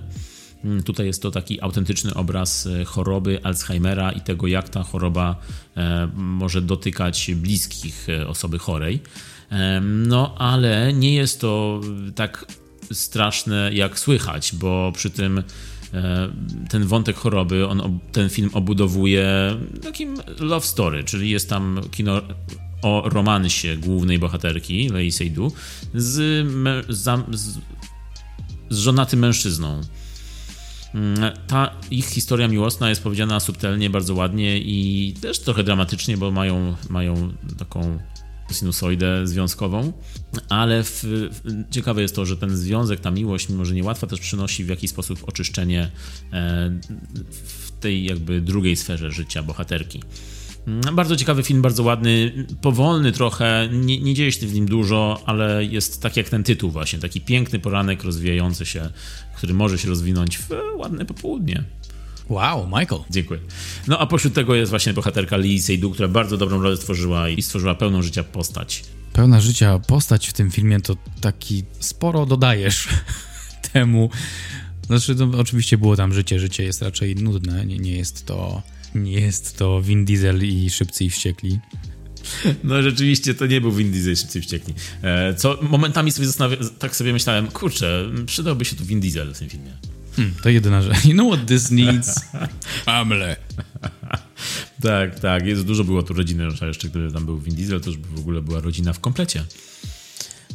Mm, tutaj jest to taki autentyczny obraz e, choroby Alzheimera i tego, jak ta choroba e, może dotykać bliskich e, osoby chorej. No, ale nie jest to tak straszne, jak słychać, bo przy tym ten wątek choroby, on, ten film obudowuje takim love story, czyli jest tam kino o romansie głównej bohaterki, Lei Seydoux, z, z, z żonatym mężczyzną. Mm, ta ich historia miłosna jest powiedziana subtelnie, bardzo ładnie i też trochę dramatycznie, bo mają, mają taką sinusoidę związkową, ale w, w, ciekawe jest to, że ten związek, ta miłość, mimo że niełatwa, też przynosi w jakiś sposób oczyszczenie e, w tej jakby drugiej sferze życia bohaterki. Mm, bardzo ciekawy film, bardzo ładny, powolny trochę, nie, nie dzieje się w nim dużo, ale jest tak jak ten tytuł właśnie, taki piękny poranek rozwijający się, który może się rozwinąć w ładne popołudnie. Wow, Michael. Dziękuję. No a pośród tego jest właśnie bohaterka Lee Seydoux, która bardzo dobrą rolę stworzyła i stworzyła pełną życia postać. Pełna życia postać w tym filmie to taki sporo dodajesz *laughs* temu. Znaczy, to oczywiście było tam życie, życie jest raczej nudne, nie, nie jest to nie jest to Vin Diesel i Szybcy i Wściekli. No rzeczywiście to nie był Vin Diesel i Szybcy i Wściekli. E, co momentami sobie zastanawiam, tak sobie myślałem, kurczę, przydałby się tu Vin Diesel w tym filmie. Hmm, to jedyna rzecz. You know what this needs? *laughs* Family. tak, tak. Jest, dużo było tu rodziny, jeszcze gdyby tam był Vin Diesel, to już w ogóle była rodzina w komplecie.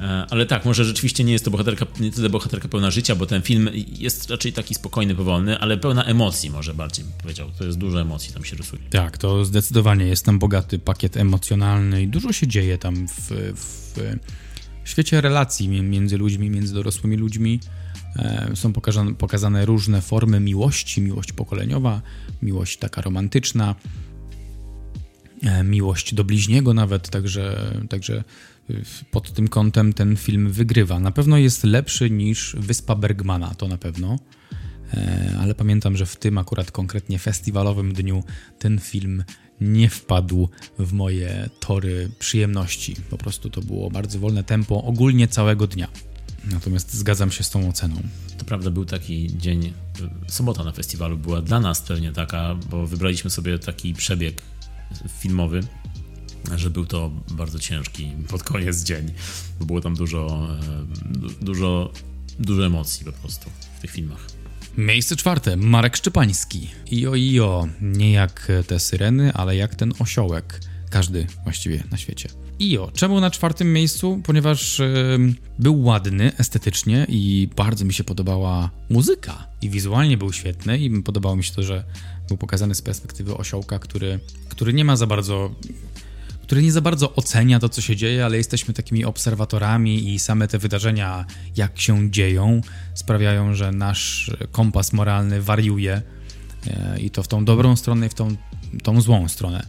E, ale tak, może rzeczywiście nie jest to bohaterka, nie tyle bohaterka pełna życia, bo ten film jest raczej taki spokojny, powolny, ale pełna emocji może bardziej powiedział. To jest dużo emocji tam się rysuje. Tak, to zdecydowanie jest tam bogaty pakiet emocjonalny i dużo się dzieje tam w, w świecie relacji między ludźmi, między dorosłymi ludźmi. E, są pokazane, pokazane różne formy miłości, miłość pokoleniowa, miłość taka romantyczna, e, miłość do bliźniego nawet, także, także pod tym kątem ten film wygrywa. Na pewno jest lepszy niż Wyspa Bergmana, to na pewno. E, ale pamiętam, że w tym akurat konkretnie festiwalowym dniu ten film nie wpadł w moje tory przyjemności. Po prostu to było bardzo wolne tempo ogólnie całego dnia. Natomiast zgadzam się z tą oceną. To prawda, był taki dzień, sobota na festiwalu była dla nas pewnie taka, bo wybraliśmy sobie taki przebieg filmowy, że był to bardzo ciężki pod koniec dzień, bo było tam dużo, e, dużo, dużo emocji po prostu w tych filmach. Miejsce czwarte, Marek Szczepański. Ijo, ijo, nie jak te syreny, ale jak ten osiołek. Każdy właściwie na świecie. Ijo, czemu na czwartym miejscu? Ponieważ yy, był ładny estetycznie i bardzo mi się podobała muzyka. I wizualnie był świetny i podobało mi się to, że był pokazany z perspektywy osiołka, który, który nie ma za bardzo który nie za bardzo ocenia to, co się dzieje, ale jesteśmy takimi obserwatorami i same te wydarzenia, jak się dzieją, sprawiają, że nasz kompas moralny wariuje e, i to w tą dobrą stronę i w tą, tą złą stronę.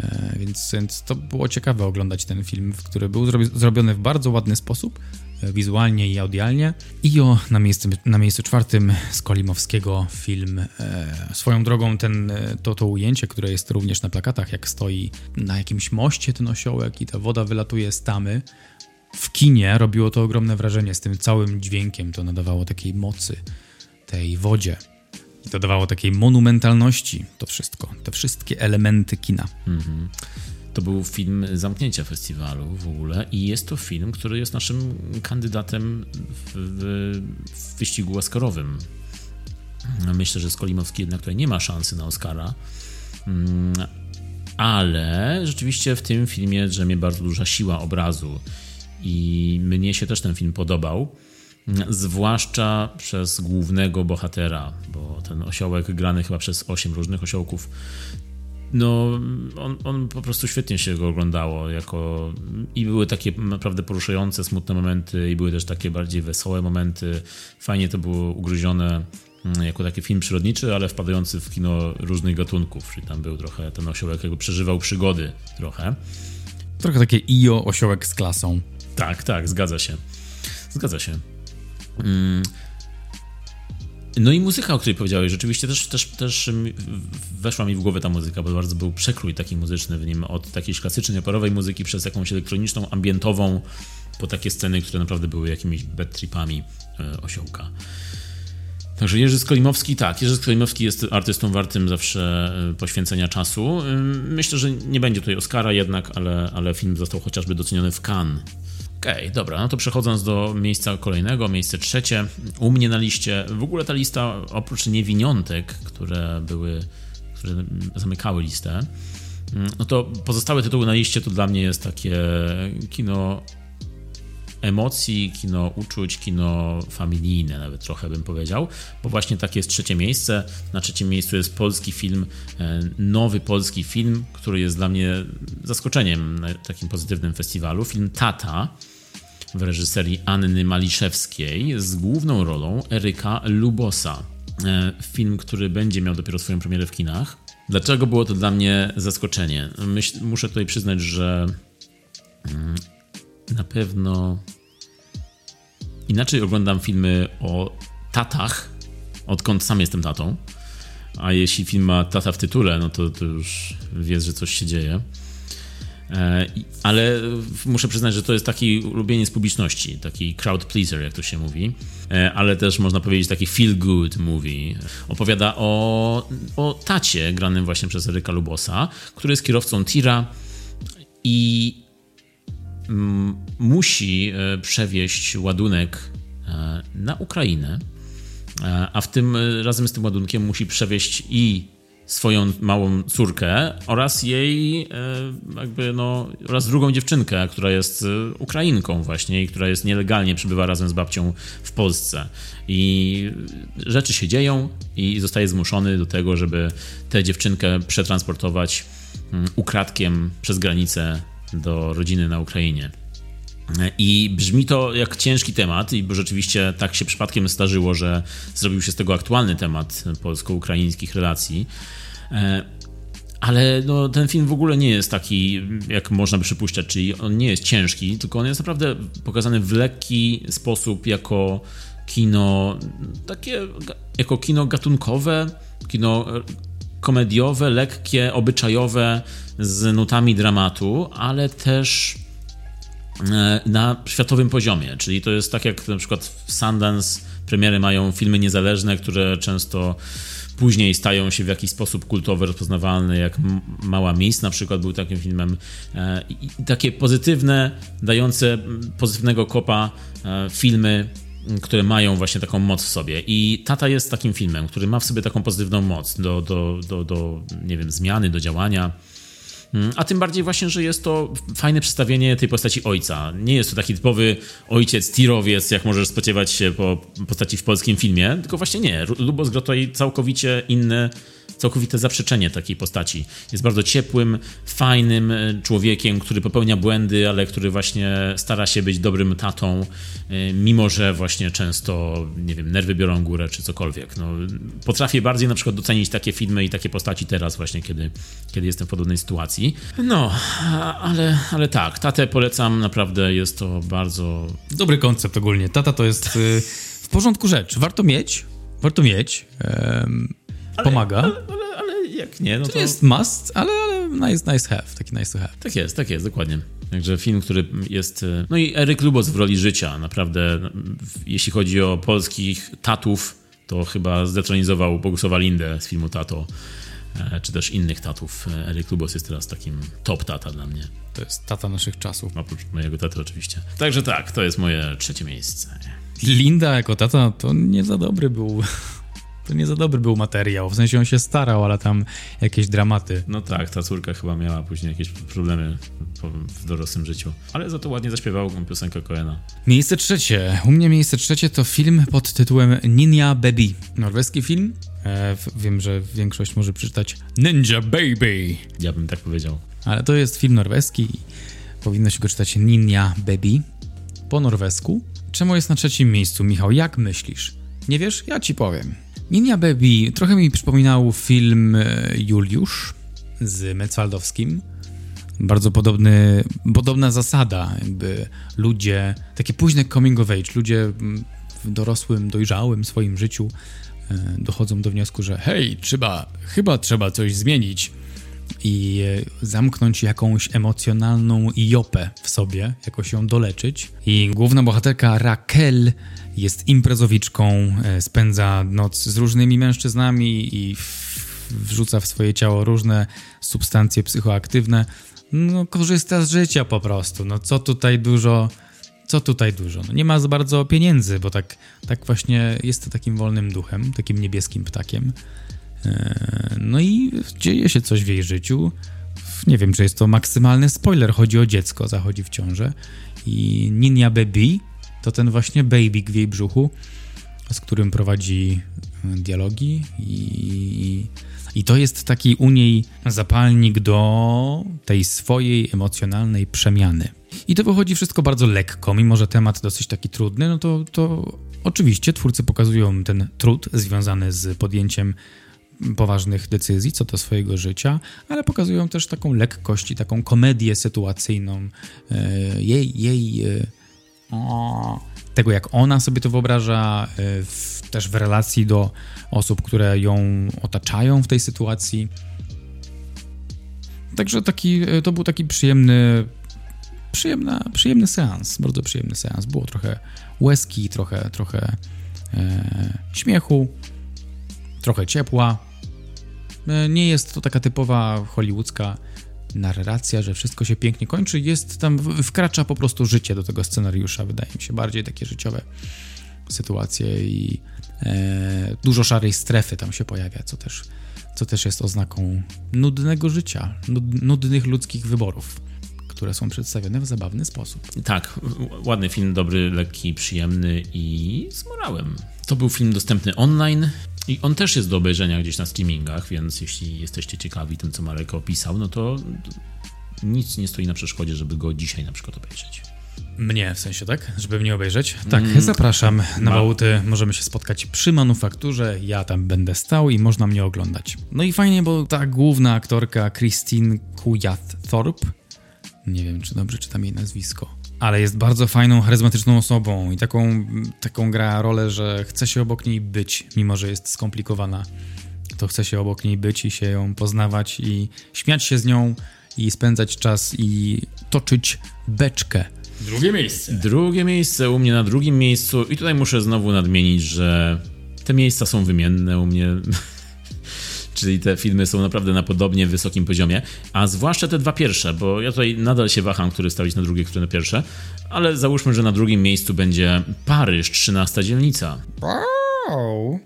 E, więc, więc to było ciekawe oglądać ten film, który był zrobiony w bardzo ładny sposób, wizualnie i audialnie. o na miejscu, na miejscu czwartym z Kolimowskiego film. E, swoją drogą ten, e, to, to ujęcie, które jest również na plakatach, jak stoi na jakimś moście ten osiołek i ta woda wylatuje z tamy. W kinie robiło to ogromne wrażenie z tym całym dźwiękiem. To nadawało takiej mocy tej wodzie. I to dawało takiej monumentalności to wszystko, te wszystkie elementy kina. Mhm. To był film zamknięcia festiwalu w ogóle i jest to film, który jest naszym kandydatem w, w, wyścigu Oscarowym. Myślę, że Skolimowski jednak tutaj nie ma szansy na Oscara, mm, ale rzeczywiście w tym filmie drzemie bardzo duża siła obrazu i mnie się też ten film podobał zwłaszcza przez głównego bohatera, bo ten osiołek grany chyba przez osiem różnych osiołków no, on, on, po prostu świetnie się go oglądało. Jako, I były takie naprawdę poruszające, smutne momenty, i były też takie bardziej wesołe momenty. Fajnie to było ugryzione mm, jako taki film przyrodniczy, ale wpadający w kino różnych gatunków. Czyli tam był trochę ten osiołek, jakby przeżywał przygody trochę. Trochę takie IO osiołek z klasą. Tak, tak, zgadza się. Zgadza się. Mm. No i muzyka, o której powiedziałeś, rzeczywiście też, też, też weszła mi w głowę ta muzyka, bo bardzo był przekrój taki muzyczny w nim, od takiej klasycznej, operowej muzyki przez jakąś elektroniczną, ambientową, po takie sceny, które naprawdę były jakimiś bad tripami e, osiołka. Także Jerzy Skolimowski, tak, Jerzy Skolimowski jest artystą wartym zawsze e, poświęcenia czasu. Myślę, że nie będzie tutaj Oscara jednak, ale, ale film został chociażby doceniony w Cannes. Okej, okay, dobra, no to przechodząc do miejsca kolejnego, miejsce trzecie, u mnie na liście, w ogóle ta lista oprócz niewiniątek, które były, które zamykały listę, no to pozostałe tytuły na liście to dla mnie jest takie kino emocji, kino uczuć, kino familijne nawet trochę bym powiedział, bo właśnie takie jest trzecie miejsce. Na trzecim miejscu jest polski film, e, nowy polski film, który jest dla mnie zaskoczeniem na takim pozytywnym festiwalu. Film Tata w reżyserii Anny Maliszewskiej z główną rolą Eryka Lubosa. E, film, który będzie miał dopiero swoją premierę w kinach. Dlaczego było to dla mnie zaskoczenie? Myśl, muszę tutaj przyznać, że mm, na pewno inaczej oglądam filmy o tatach, odkąd sam jestem tatą. A jeśli film ma tata w tytule, no to, to już wiesz, że coś się dzieje. E, ale muszę przyznać, że to jest taki ulubieniec publiczności, taki crowd pleaser, jak to się mówi, e, ale też można powiedzieć taki feel good movie. Opowiada o, o tacie granym właśnie przez Eryka Lubosa, który jest kierowcą tira i musi e, przewieźć ładunek na Ukrainę, a w tym razem z tym ładunkiem musi przewieźć i swoją małą córkę oraz jej e, jakby no, oraz drugą dziewczynkę, która jest e, Ukrainką właśnie i która jest nielegalnie przebywa razem z babcią w Polsce. I rzeczy się dzieją i zostaje zmuszony do tego, żeby tę dziewczynkę przetransportować ukradkiem przez granicę do rodziny na Ukrainie. I brzmi to jak ciężki temat, i rzeczywiście tak się przypadkiem zdarzyło, że zrobił się z tego aktualny temat polsko-ukraińskich relacji. E, ale no, ten film w ogóle nie jest taki, jak można by przypuszczać, czyli on nie jest ciężki, tylko on jest naprawdę pokazany w lekki sposób jako kino, takie, jako kino gatunkowe, kino komediowe, lekkie, obyczajowe, z nutami dramatu, ale też e, na światowym poziomie. Czyli to jest tak jak na przykład w Sundance premiery mają filmy niezależne, które często później stają się w jakiś sposób kultowe, rozpoznawalne, jak Mała Miss na przykład był takim filmem. E, I takie pozytywne, dające pozytywnego kopa e, filmy które mają właśnie taką moc w sobie. I Tata jest takim filmem, który ma w sobie taką pozytywną moc do, do, do, do nie wiem, zmiany, do działania. Mm, a tym bardziej właśnie, że jest to fajne przedstawienie tej postaci ojca. Nie jest to taki typowy ojciec, tirowiec, jak możesz spodziewać się po postaci w polskim filmie, tylko właśnie nie. Lubos gra tutaj całkowicie inny całkowite zaprzeczenie takiej postaci. Jest bardzo ciepłym, fajnym e, człowiekiem, który popełnia błędy, ale który właśnie stara się być dobrym tatą, e, mimo że właśnie często, nie wiem, nerwy biorą górę czy cokolwiek. No, potrafię bardziej na przykład docenić takie filmy i takie postaci teraz właśnie, kiedy, kiedy jestem w podobnej sytuacji. No, ale, ale tak, tatę polecam, naprawdę jest to bardzo... Dobry koncept ogólnie. Tata to jest y, w porządku rzecz. Warto mieć, warto mieć. Um pomaga. Ale, ale, ale, jak nie, no to... to... jest must, ale, ale nice, nice have, taki nice to have. Tak jest, tak jest, dokładnie. Także film, który jest... E, no i Eryk Lubos w roli życia, naprawdę. No, jeśli chodzi o polskich tatów, to chyba zdetronizował Bogusława Lindę z filmu Tato e, czy też innych tatów. E, Eryk Lubos jest teraz takim top tata dla mnie. To jest tata naszych czasów. Oprócz mojego taty oczywiście. Także tak, to jest moje trzecie miejsce. Linda jako tata to nie za dobry był to nie za dobry był materiał. W sensie on się starał, ale tam jakieś dramaty. No tak, ta córka chyba miała później jakieś problemy w dorosłym życiu. Ale za to ładnie zaśpiewał piosenkę Koena. Miejsce trzecie. U mnie miejsce trzecie to film pod tytułem Ninja Baby. Norweski film. E, wiem, że większość może przeczytać Ninja Baby. Ja bym tak powiedział. Ale to jest film norweski. Powinno się go czytać Ninja Baby po norwesku. Czemu jest na trzecim miejscu, Michał? Jak myślisz? Nie wiesz? Ja ci powiem. Ninja Baby trochę mi przypominał film e, Juliusz z Metzwaldowskim. Bardzo podobny, podobna zasada, jakby ludzie, takie późne coming of age, ludzie w dorosłym, dojrzałym swoim życiu e, dochodzą do wniosku, że hej, trzeba, chyba trzeba coś zmienić. I zamknąć jakąś emocjonalną jopę w sobie, jakoś ją doleczyć. I główna bohaterka Raquel jest imprezowiczką, e, spędza noc z różnymi mężczyznami i wrzuca w swoje ciało różne substancje psychoaktywne. No, korzysta z życia po prostu. No, co tutaj dużo co tutaj dużo? No nie ma za bardzo pieniędzy, bo tak, tak właśnie jest takim wolnym duchem, takim niebieskim ptakiem. E, no i dzieje się coś w jej życiu. Nie wiem, czy jest to maksymalny spoiler. Chodzi o dziecko, zachodzi w ciążę. I Ninja Baby to ten właśnie baby w jej brzuchu, z którym prowadzi dialogi i, i to jest taki u niej zapalnik do tej swojej emocjonalnej przemiany. I to wychodzi wszystko bardzo lekko, mimo że temat dosyć taki trudny, no to, to oczywiście twórcy pokazują ten trud związany z podjęciem poważnych decyzji co do swojego życia, ale pokazują też taką lekkość i taką komedię sytuacyjną e, jej, jej e, tego, jak ona sobie to wyobraża, e, w, też w relacji do osób, które ją otaczają w tej sytuacji. Także taki, to był taki przyjemny, przyjemna, przyjemny seans, bardzo przyjemny seans. Było trochę łezki, trochę, trochę e, śmiechu, trochę ciepła. E, nie jest to taka typowa hollywoodzka narracja, że wszystko się pięknie kończy. Jest tam, wkracza po prostu życie do tego scenariusza, wydaje mi się, bardziej takie życiowe sytuacje i e, dużo szarej strefy tam się pojawia, co też, co też jest oznaką nudnego życia, nud, nudnych ludzkich wyborów które są przedstawione w zabawny sposób. Tak, ładny film, dobry, lekki, przyjemny i z morałem. To był film dostępny online. I on też jest do obejrzenia gdzieś na streamingach, więc jeśli jesteście ciekawi tym, co Marek opisał, no to nic nie stoi na przeszkodzie, żeby go dzisiaj na przykład obejrzeć. Mnie w sensie, tak? Żeby mnie obejrzeć? Tak, mm, zapraszam na Bałuty. Możemy się spotkać przy manufakturze. Ja tam będę stał i można mnie oglądać. No i fajnie, bo ta główna aktorka Christine Kujat Thorpe nie wiem, czy dobrze czytam jej nazwisko. Ale jest bardzo fajną, charyzmatyczną osobą i taką, taką gra rolę, że chce się obok niej być, mimo że jest skomplikowana. To chce się obok niej być i się ją poznawać i śmiać się z nią i spędzać czas i toczyć beczkę. Drugie miejsce. Drugie miejsce u mnie na drugim miejscu i tutaj muszę znowu nadmienić, że te miejsca są wymienne u mnie. *laughs* czyli te filmy są naprawdę na podobnie wysokim poziomie, a zwłaszcza te dwa pierwsze, bo ja tutaj nadal się waham, który stawić na drugie, który na pierwsze, ale załóżmy, że na drugim miejscu będzie Paryż, 13 dzielnica. Wow,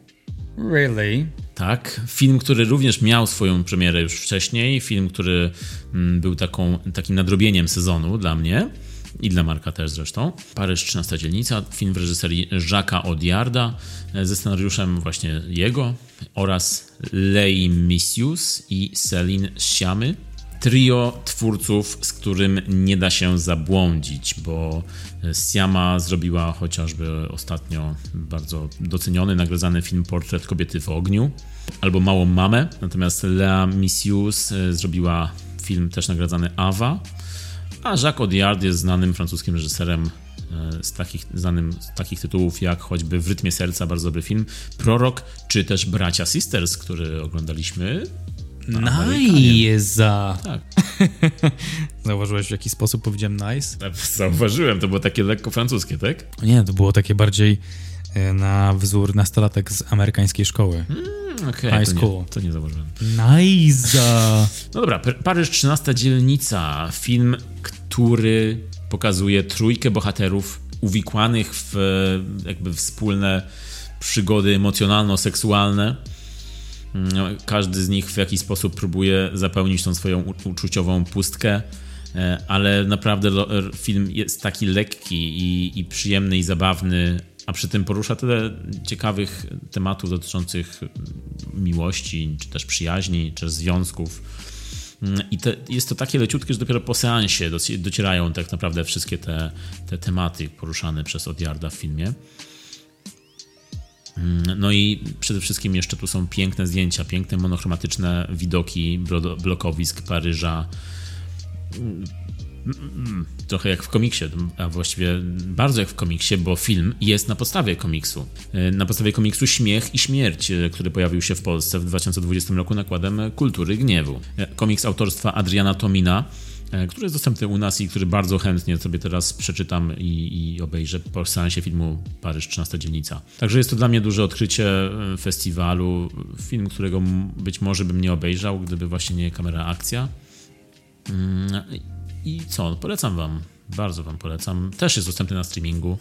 really? Tak, film, który również miał swoją premierę już wcześniej, film, który mm, był taką, takim nadrobieniem sezonu dla mnie i dla Marka też zresztą. Paryż 13 dzielnica, film w reżyserii Jacques'a Odiarda e, ze scenariuszem właśnie jego oraz Lei Missius i Celine Siamy. Trio twórców, z którym nie da się zabłądzić, bo Siama zrobiła chociażby ostatnio bardzo doceniony, nagradzany film Portret kobiety w ogniu albo Małą Mamę, natomiast Lea Missius e, zrobiła film też nagradzany Ava a Jacques Audiard jest znanym francuskim reżyserem e, z takich, znanym z takich tytułów jak choćby W rytmie serca, bardzo dobry film, Prorok, czy też Bracia Sisters, który oglądaliśmy Nice! Tak. *laughs* Zauważyłeś w jaki sposób powiedziałem nice? Zauważyłem, to było takie lekko francuskie, tak? Nie, to było takie bardziej na wzór nastolatek z amerykańskiej szkoły. Mm, okay, High school. To nie, to nie zauważyłem. Nice! *laughs* No dobra, Paryż 13 dzielnica. Film, który pokazuje trójkę bohaterów uwikłanych w jakby wspólne przygody emocjonalno-seksualne. Mm, każdy z nich w jakiś sposób próbuje zapełnić tą swoją uczuciową pustkę, e, ale naprawdę film jest taki lekki i, i przyjemny i zabawny, a przy tym porusza tyle ciekawych tematów dotyczących miłości, czy też przyjaźni, czy związków. I te, jest to takie leciutkie, że dopiero po seansie docierają tak naprawdę wszystkie te, te tematy poruszane przez Odiarda w filmie. No i przede wszystkim jeszcze tu są piękne zdjęcia, piękne monochromatyczne widoki blokowisk Paryża. Trochę jak w komiksie, a właściwie bardzo jak w komiksie, bo film jest na podstawie komiksu. E, na podstawie komiksu Śmiech i Śmierć, e, który pojawił się w Polsce w 2020 roku nakładem Kultury Gniewu. E, komiks autorstwa Adriana Tomina, który jest dostępny u nas i który bardzo chętnie sobie teraz przeczytam i, i obejrzę po seansie filmu Paryż 13 dzielnica. Także jest to dla mnie duże odkrycie festiwalu, film, którego być może bym nie obejrzał, gdyby właśnie nie kamera akcja. I co? Polecam wam. Bardzo wam polecam. Też jest dostępny na streamingu.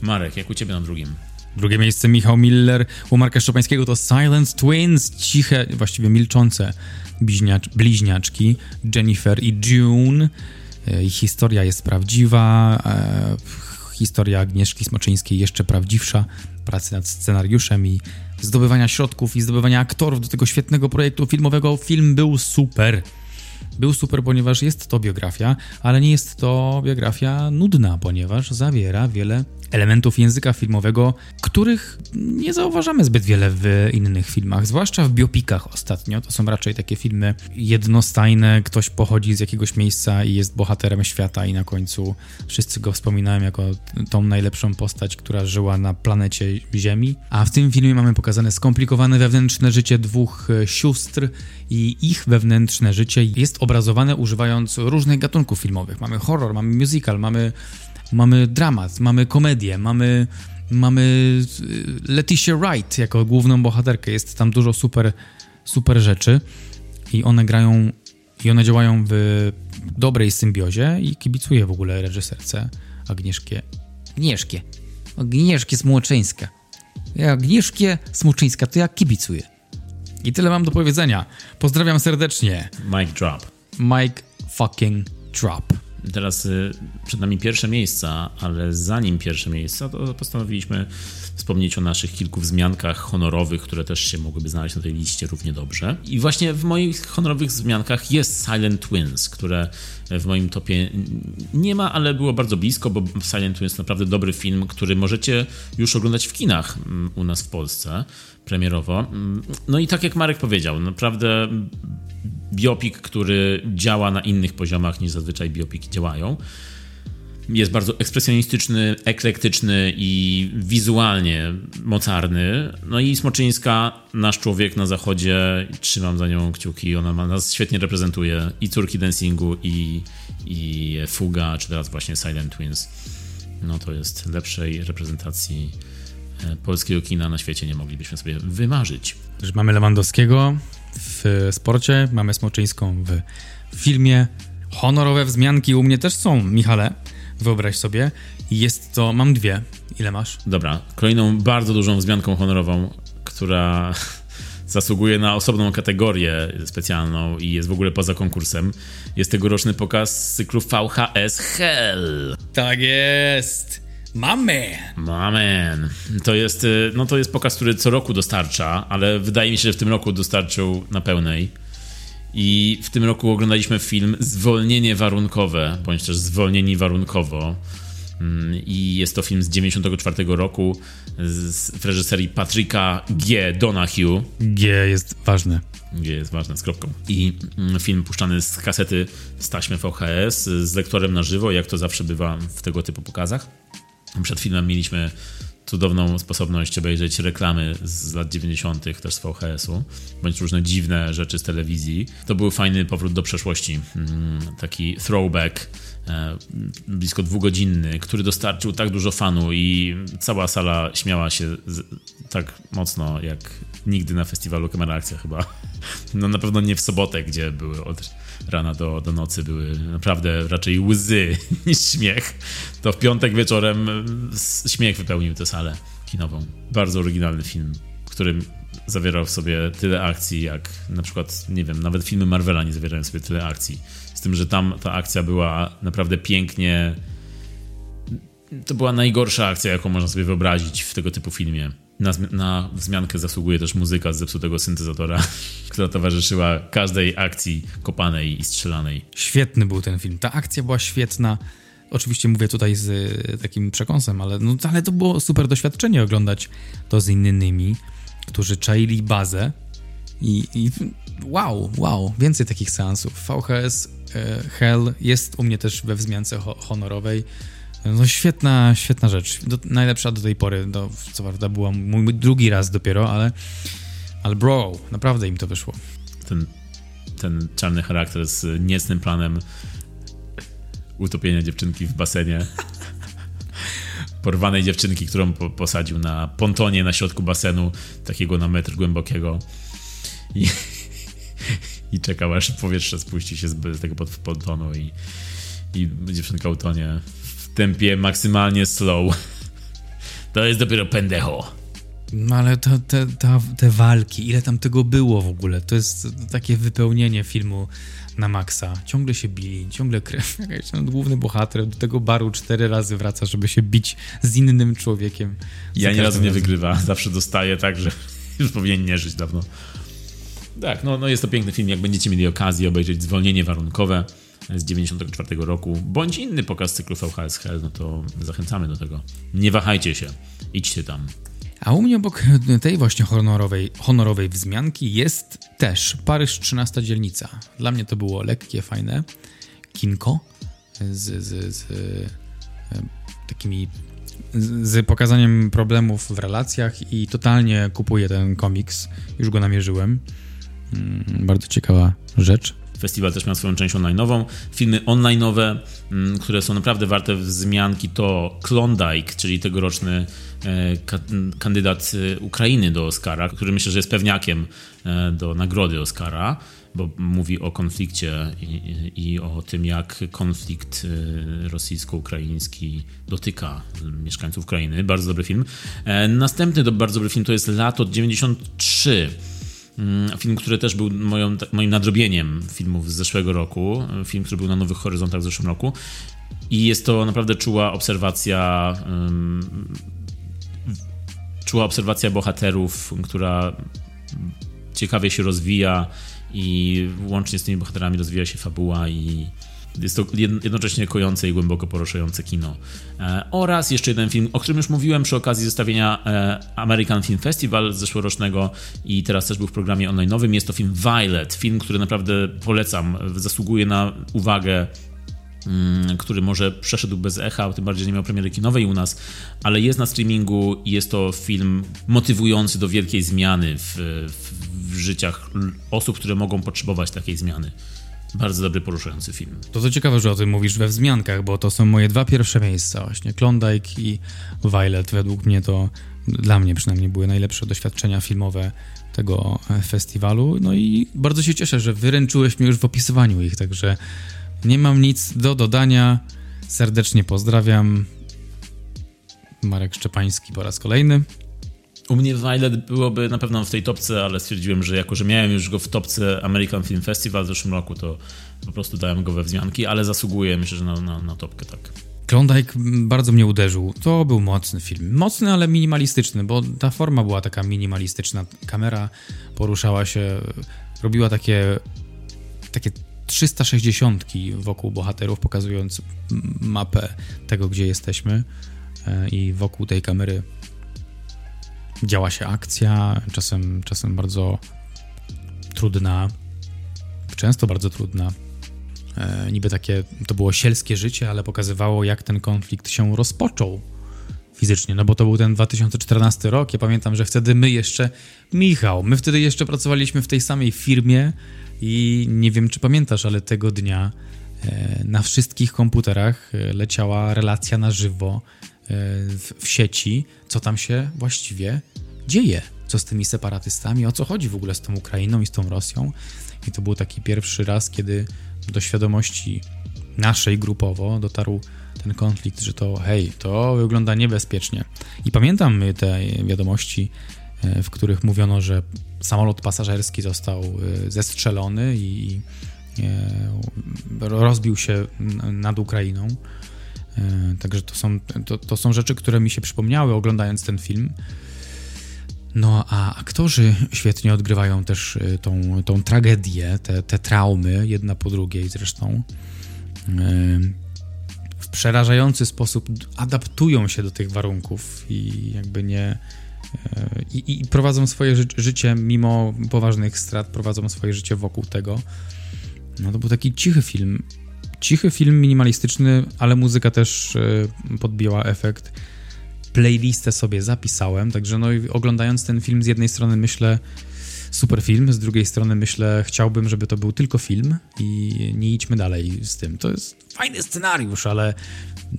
Marek, jak u ciebie na drugim? Drugie miejsce Michał Miller. U Marka Szczepańskiego to Silent Twins, ciche, właściwie milczące bliźniacz, bliźniaczki Jennifer i June. E, ich historia jest prawdziwa. E, historia Agnieszki Smoczyńskiej jeszcze prawdziwsza. Pracy nad scenariuszem i zdobywania środków i zdobywania aktorów do tego świetnego projektu filmowego. Film był super był super, ponieważ jest to biografia, ale nie jest to biografia nudna, ponieważ zawiera wiele elementów języka filmowego, których nie zauważamy zbyt wiele w innych filmach, zwłaszcza w biopikach ostatnio. To są raczej takie filmy jednostajne, ktoś pochodzi z jakiegoś miejsca i jest bohaterem świata i na końcu wszyscy go wspominają jako tą najlepszą postać, która żyła na planecie Ziemi. A w tym filmie mamy pokazane skomplikowane wewnętrzne życie dwóch e, sióstr i ich wewnętrzne życie jest obrazowane używając różnych gatunków filmowych. Mamy horror, mamy musical, mamy mamy dramat, mamy komedię, mamy, mamy y, Leticia Wright jako główną bohaterkę. Jest tam dużo super, super rzeczy i one grają i one działają w dobrej symbiozie i kibicuję w ogóle reżyserce Agnieszkie. Agnieszkie. Agnieszkie Smoczyńska. Ja Agnieszkie Smoczyńska to ja kibicuję. I tyle mam do powiedzenia. Pozdrawiam serdecznie. Mike Drop. Mike fucking Drop. Teraz y, przed nami pierwsze miejsca, ale zanim pierwsze miejsca, to postanowiliśmy wspomnieć o naszych kilku wzmiankach honorowych, które też się mogłyby znaleźć na tej liście równie dobrze. I właśnie w moich honorowych wzmiankach jest Silent Twins, które w moim topie nie ma, ale było bardzo blisko, bo Silent Twins naprawdę dobry film, który możecie już oglądać w kinach mm, u nas w Polsce premierowo. Mm, no i tak jak Marek powiedział, naprawdę biopik, który działa na innych poziomach niż zazwyczaj biopiki działają. Jest bardzo ekspresjonistyczny, eklektyczny i wizualnie mocarny. No i Smoczyńska, nasz człowiek na zachodzie, trzymam za nią kciuki, ona nas świetnie reprezentuje i córki dancingu, i, i Fuga, czy teraz właśnie Silent Twins. No to jest lepszej reprezentacji e, polskiego kina na świecie nie moglibyśmy sobie wymarzyć. Mamy Lewandowskiego, w sporcie, mamy Smoczyńską w filmie. Honorowe wzmianki u mnie też są, Michale. Wyobraź sobie. Jest to, mam dwie. Ile masz? Dobra, kolejną bardzo dużą wzmianką honorową, która *laughs* zasługuje na osobną kategorię specjalną i jest w ogóle poza konkursem. Jest tegoroczny pokaz cyklu VHS Hell. Tak jest. Mamy. Mamen. To jest, y, no to jest pokaz, który co roku dostarcza, ale wydaje mi się, że w tym roku dostarczył na pełnej. I w tym roku oglądaliśmy film Zwolnienie warunkowe, bądź też Zwolnieni warunkowo. Mm, I jest to film z 94 roku z, w reżyserii Patryka G. Donahue. G jest ważne. G jest ważne z kropką. I mm, film puszczany z kasety z taśmy VHS z lektorem na żywo, jak to zawsze bywa w tego typu pokazach. Przed filmem mieliśmy cudowną sposobność obejrzeć reklamy z lat 90., też z VHS-u, bądź różne dziwne rzeczy z telewizji. To był fajny powrót do przeszłości, mm, taki throwback, e, blisko dwugodzinny, który dostarczył tak dużo fanu i cała sala śmiała się tak mocno jak nigdy na festiwalu Kamera Akcja chyba. *laughs* No na pewno nie w sobotę, gdzie były od rana do, do nocy były naprawdę raczej łzy *laughs* niż śmiech, to w piątek wieczorem śmiech wypełnił tę salę kinową. Bardzo oryginalny film, w którym zawierał w sobie tyle akcji, jak na przykład, nie wiem, nawet filmy Marvela nie zawierają w sobie tyle akcji. Z tym, że tam ta akcja była naprawdę pięknie. To była najgorsza akcja, jaką można sobie wyobrazić w tego typu filmie. Na, na wzmiankę zasługuje też muzyka z zepsutego syntezatora, *laughs* która towarzyszyła każdej akcji kopanej i strzelanej. Świetny był ten film. Ta akcja była świetna. Oczywiście mówię tutaj z e, takim przekąsem, ale, no, ale to było super doświadczenie oglądać to z innymi, którzy czaili bazę I, I, wow, wow, więcej takich seansów. VHS e, Hell jest u mnie też we wzmiance ho honorowej. No świetna, świetna rzecz. Do, najlepsza do tej pory. Do, co prawda była mój drugi raz dopiero, ale, ale bro, naprawdę im to wyszło. Ten, ten czarny charakter z niecnym planem utopienia dziewczynki w basenie. *laughs* Porwanej dziewczynki, którą po, posadził na pontonie na środku basenu, takiego na metr głębokiego. I, *laughs* i czekał, aż powietrze spuści się z, z tego pontonu i, i dziewczynka utonie tempie maksymalnie slow. To jest dopiero pendejo. No ale to, te, ta, te walki, ile tam tego było w ogóle, to jest takie wypełnienie filmu na maksa. Ciągle się bili, ciągle krew. *laughs* Ten główny bohater do tego baru cztery razy wraca, żeby się bić z innym człowiekiem. Ja nie razu nie wygrywa, *laughs* zawsze dostaje tak, że *laughs* już powinien nie żyć dawno. Tak, no, no jest to piękny film. Jak będziecie mieli okazję obejrzeć Zwolnienie Warunkowe z 94 roku, bądź inny pokaz cyklu VHS Hell, no to zachęcamy do tego. Nie wahajcie się, idźcie tam. A u mnie obok tej właśnie honorowej, honorowej wzmianki jest też Paryż 13 dzielnica. Dla mnie to było lekkie, fajne kinko z, z, z e, takimi z pokazaniem problemów w relacjach i totalnie kupuję ten komiks. Już go namierzyłem. Mm, bardzo ciekawa rzecz. Festiwal też miał swoją część online'ową. Filmy online'owe, mm, które są naprawdę warte wzmianki, to Klondike, czyli tegoroczny e, kandydat e, Ukrainy do Oscara, który myślę, że jest pewniakiem e, do nagrody Oscara, bo mówi o konflikcie i, i o tym, jak konflikt rosyjsko-ukraiński dotyka mieszkańców Ukrainy. Bardzo dobry film. Następny bardzo dobry film to jest Lato 93 Mm, film, który też był moją, moim nadrobieniem filmów z zeszłego roku. Film, który był na Nowych Horyzontach w zeszłym roku. I jest to naprawdę czuła obserwacja. Czuła obserwacja bohaterów, która ciekawie się rozwija i łącznie z tymi bohaterami rozwija się fabuła i jest to jednocześnie kojące i głęboko poruszające kino. E, oraz jeszcze jeden film, o którym już mówiłem przy okazji zestawienia e, American Film Festival zeszłorocznego i teraz też był w programie online'owym. Jest to film Violet, film, który naprawdę polecam, zasługuje na uwagę mm, który może przeszedł bez echa, tym bardziej nie miał premiery kinowej u nas, ale jest na streamingu i jest to film motywujący do wielkiej zmiany w, w, w życiach osób, które mogą potrzebować takiej zmiany. Bardzo dobry, poruszający film. To co ciekawe, że o tym mówisz we wzmiankach, bo to są moje dwa pierwsze miejsca właśnie. Klondike i Violet. Według mnie to, dla mnie przynajmniej, były najlepsze doświadczenia filmowe tego e, festiwalu. No i bardzo się cieszę, że wyręczyłeś mnie już w opisywaniu ich, także nie mam nic do dodania. Serdecznie pozdrawiam. Marek Szczepański po raz kolejny. U mnie Violet byłoby na pewno w tej topce, ale stwierdziłem, że jako, że miałem już go w topce American Film Festival w zeszłym roku, to po prostu dałem go we wzmianki, ale zasługuje myślę, że na, na, na topkę, tak. Klondike bardzo mnie uderzył. To był mocny film. Mocny, ale minimalistyczny, bo ta forma była taka minimalistyczna. Kamera poruszała się, robiła takie, takie 360 wokół bohaterów, pokazując mapę tego, gdzie jesteśmy. E, I wokół tej kamery działa się akcja, czasem, czasem bardzo trudna, często bardzo trudna. E, niby takie, to było sielskie życie, ale pokazywało, jak ten konflikt się rozpoczął fizycznie, no bo to był ten 2014 rok. Ja pamiętam, że wtedy my jeszcze, Michał, my wtedy jeszcze pracowaliśmy w tej samej firmie i nie wiem, czy pamiętasz, ale tego dnia e, na wszystkich komputerach e, leciała relacja na żywo w, sieci, co tam się właściwie dzieje, co z tymi separatystami, o co chodzi w ogóle z tą Ukrainą i z tą Rosją. I to był taki pierwszy raz, kiedy do świadomości naszej grupowo dotarł ten konflikt, że to hej, to wygląda niebezpiecznie. I pamiętam te wiadomości, e, w których mówiono, że samolot pasażerski został e, zestrzelony i e, rozbił się nad Ukrainą. E, także to są, to, to są rzeczy, które mi się przypomniały oglądając ten film. No a aktorzy świetnie odgrywają też e, tą, tą tragedię, te, te traumy, jedna po drugiej zresztą. E, w przerażający sposób adaptują się do tych warunków i jakby nie, i, i prowadzą swoje ży życie mimo poważnych strat, prowadzą swoje życie wokół tego. No to był taki cichy film. Cichy film minimalistyczny, ale muzyka też podbiła efekt. Playlistę sobie zapisałem, także no oglądając ten film z jednej strony myślę, super film, z drugiej strony myślę, chciałbym, żeby to był tylko film i nie idźmy dalej z tym. To jest fajny scenariusz, ale,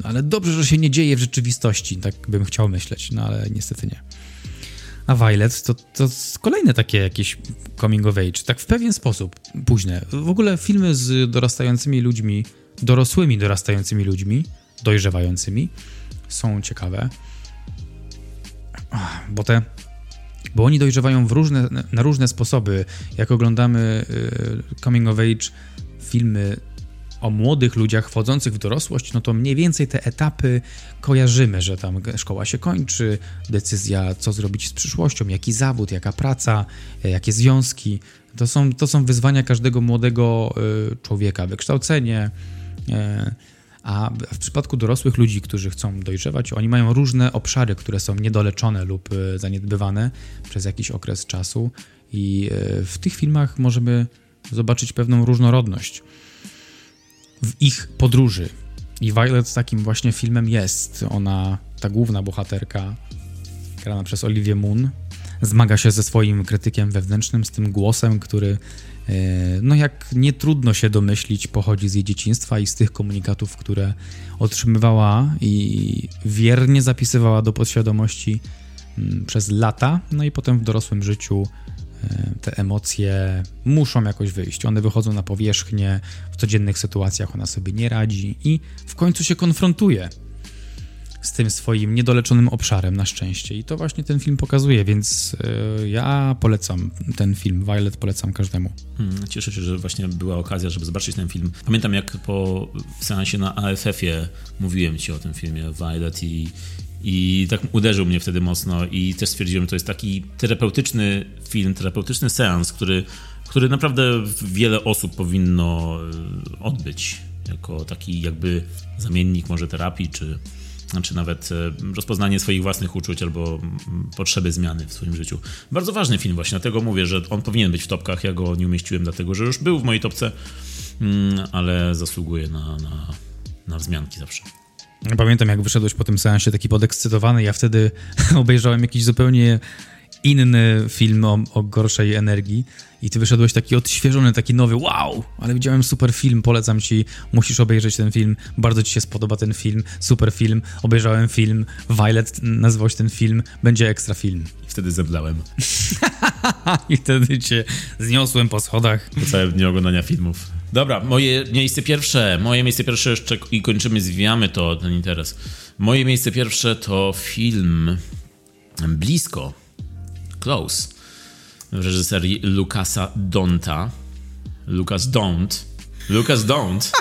ale dobrze, że się nie dzieje w rzeczywistości, tak bym chciał myśleć, no ale niestety nie. A Violet to, to kolejne takie jakieś coming of age, tak w pewien sposób późne. W ogóle filmy z dorastającymi ludźmi, dorosłymi dorastającymi ludźmi, dojrzewającymi, są ciekawe. Bo te bo oni dojrzewają w różne, na różne sposoby. Jak oglądamy y, coming of age filmy o młodych ludziach wchodzących w dorosłość, no to mniej więcej te etapy kojarzymy, że tam szkoła się kończy, decyzja, co zrobić z przyszłością, jaki zawód, jaka praca, e, jakie związki. To są, to są wyzwania każdego młodego y, człowieka. Wykształcenie, e, a w przypadku dorosłych ludzi, którzy chcą dojrzewać, oni mają różne obszary, które są niedoleczone lub e, zaniedbywane przez jakiś okres czasu, i w tych filmach możemy zobaczyć pewną różnorodność w ich podróży. I Violet takim właśnie filmem jest. Ona, ta główna bohaterka, grana przez Olivia Moon, zmaga się ze swoim krytykiem wewnętrznym, z tym głosem, który E, no jak nie trudno się domyślić, pochodzi z jej dzieciństwa i z tych komunikatów, które otrzymywała i wiernie zapisywała do podświadomości mm, przez lata, no i potem w dorosłym życiu te emocje muszą jakoś wyjść. One wychodzą na powierzchnię, w codziennych sytuacjach ona sobie nie radzi i w końcu się konfrontuje z tym swoim niedoleczonym obszarem na szczęście. I to właśnie ten film pokazuje, więc yy, ja polecam ten film. Violet polecam każdemu. Hmm, cieszę się, że właśnie była okazja, żeby zobaczyć ten film. Pamiętam jak po seansie na AFF-ie mówiłem ci o tym filmie Violet i i tak uderzył mnie wtedy mocno i też stwierdziłem, że to jest taki terapeutyczny film, terapeutyczny seans, który, który naprawdę wiele osób powinno e, odbyć jako taki jakby zamiennik może terapii, czy, czy nawet e, rozpoznanie swoich własnych uczuć albo potrzeby zmiany w swoim życiu. Bardzo ważny film właśnie, dlatego mówię, że on powinien być w topkach, ja go nie umieściłem dlatego, że już był w mojej topce, mm, ale zasługuje na, na, na wzmianki zawsze. Pamiętam, jak wyszedłeś po tym seansie taki podekscytowany, ja wtedy *laughs* obejrzałem jakiś zupełnie inny film o, o, gorszej energii i ty wyszedłeś taki odświeżony, taki nowy, wow, ale widziałem super film, polecam ci, musisz obejrzeć ten film, bardzo ci się spodoba ten film, super film, obejrzałem film, Violet nazywał się ten film, będzie ekstra film. I wtedy zemdlałem. *laughs* I wtedy cię zniosłem po schodach. Po całym dniu oglądania filmów. Dobra, moje miejsce pierwsze, moje miejsce pierwsze jeszcze i kończymy, zwijamy to, ten interes. Moje miejsce pierwsze to film Blisko Close w reżyserii Lucasa Donta. Lucas Don't. Lucas Don't.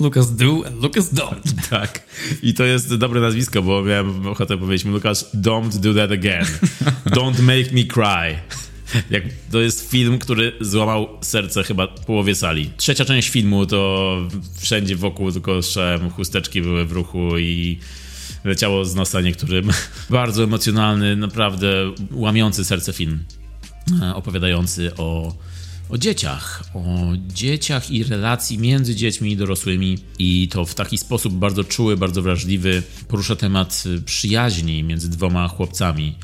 Lucas Do and Lucas Don't. *laughs* Tak. I to jest dobre nazwisko, bo miałem ochotę powiedzieć Lucas Don't Do That Again. *laughs* Don't Make Me Cry. *laughs* Jak, to jest film, który złamał serce chyba połowie sali. Trzecia część filmu to wszędzie wokół tylko strzałem, chusteczki były w ruchu i leciało z nosa niektórym. *laughs* Bardzo emocjonalny, naprawdę łamiący serce film. E, opowiadający o, o dzieciach, o dzieciach i relacji między dziećmi i dorosłymi, i to w taki sposób bardzo czuły, bardzo wrażliwy. Porusza temat przyjaźni między dwoma chłopcami,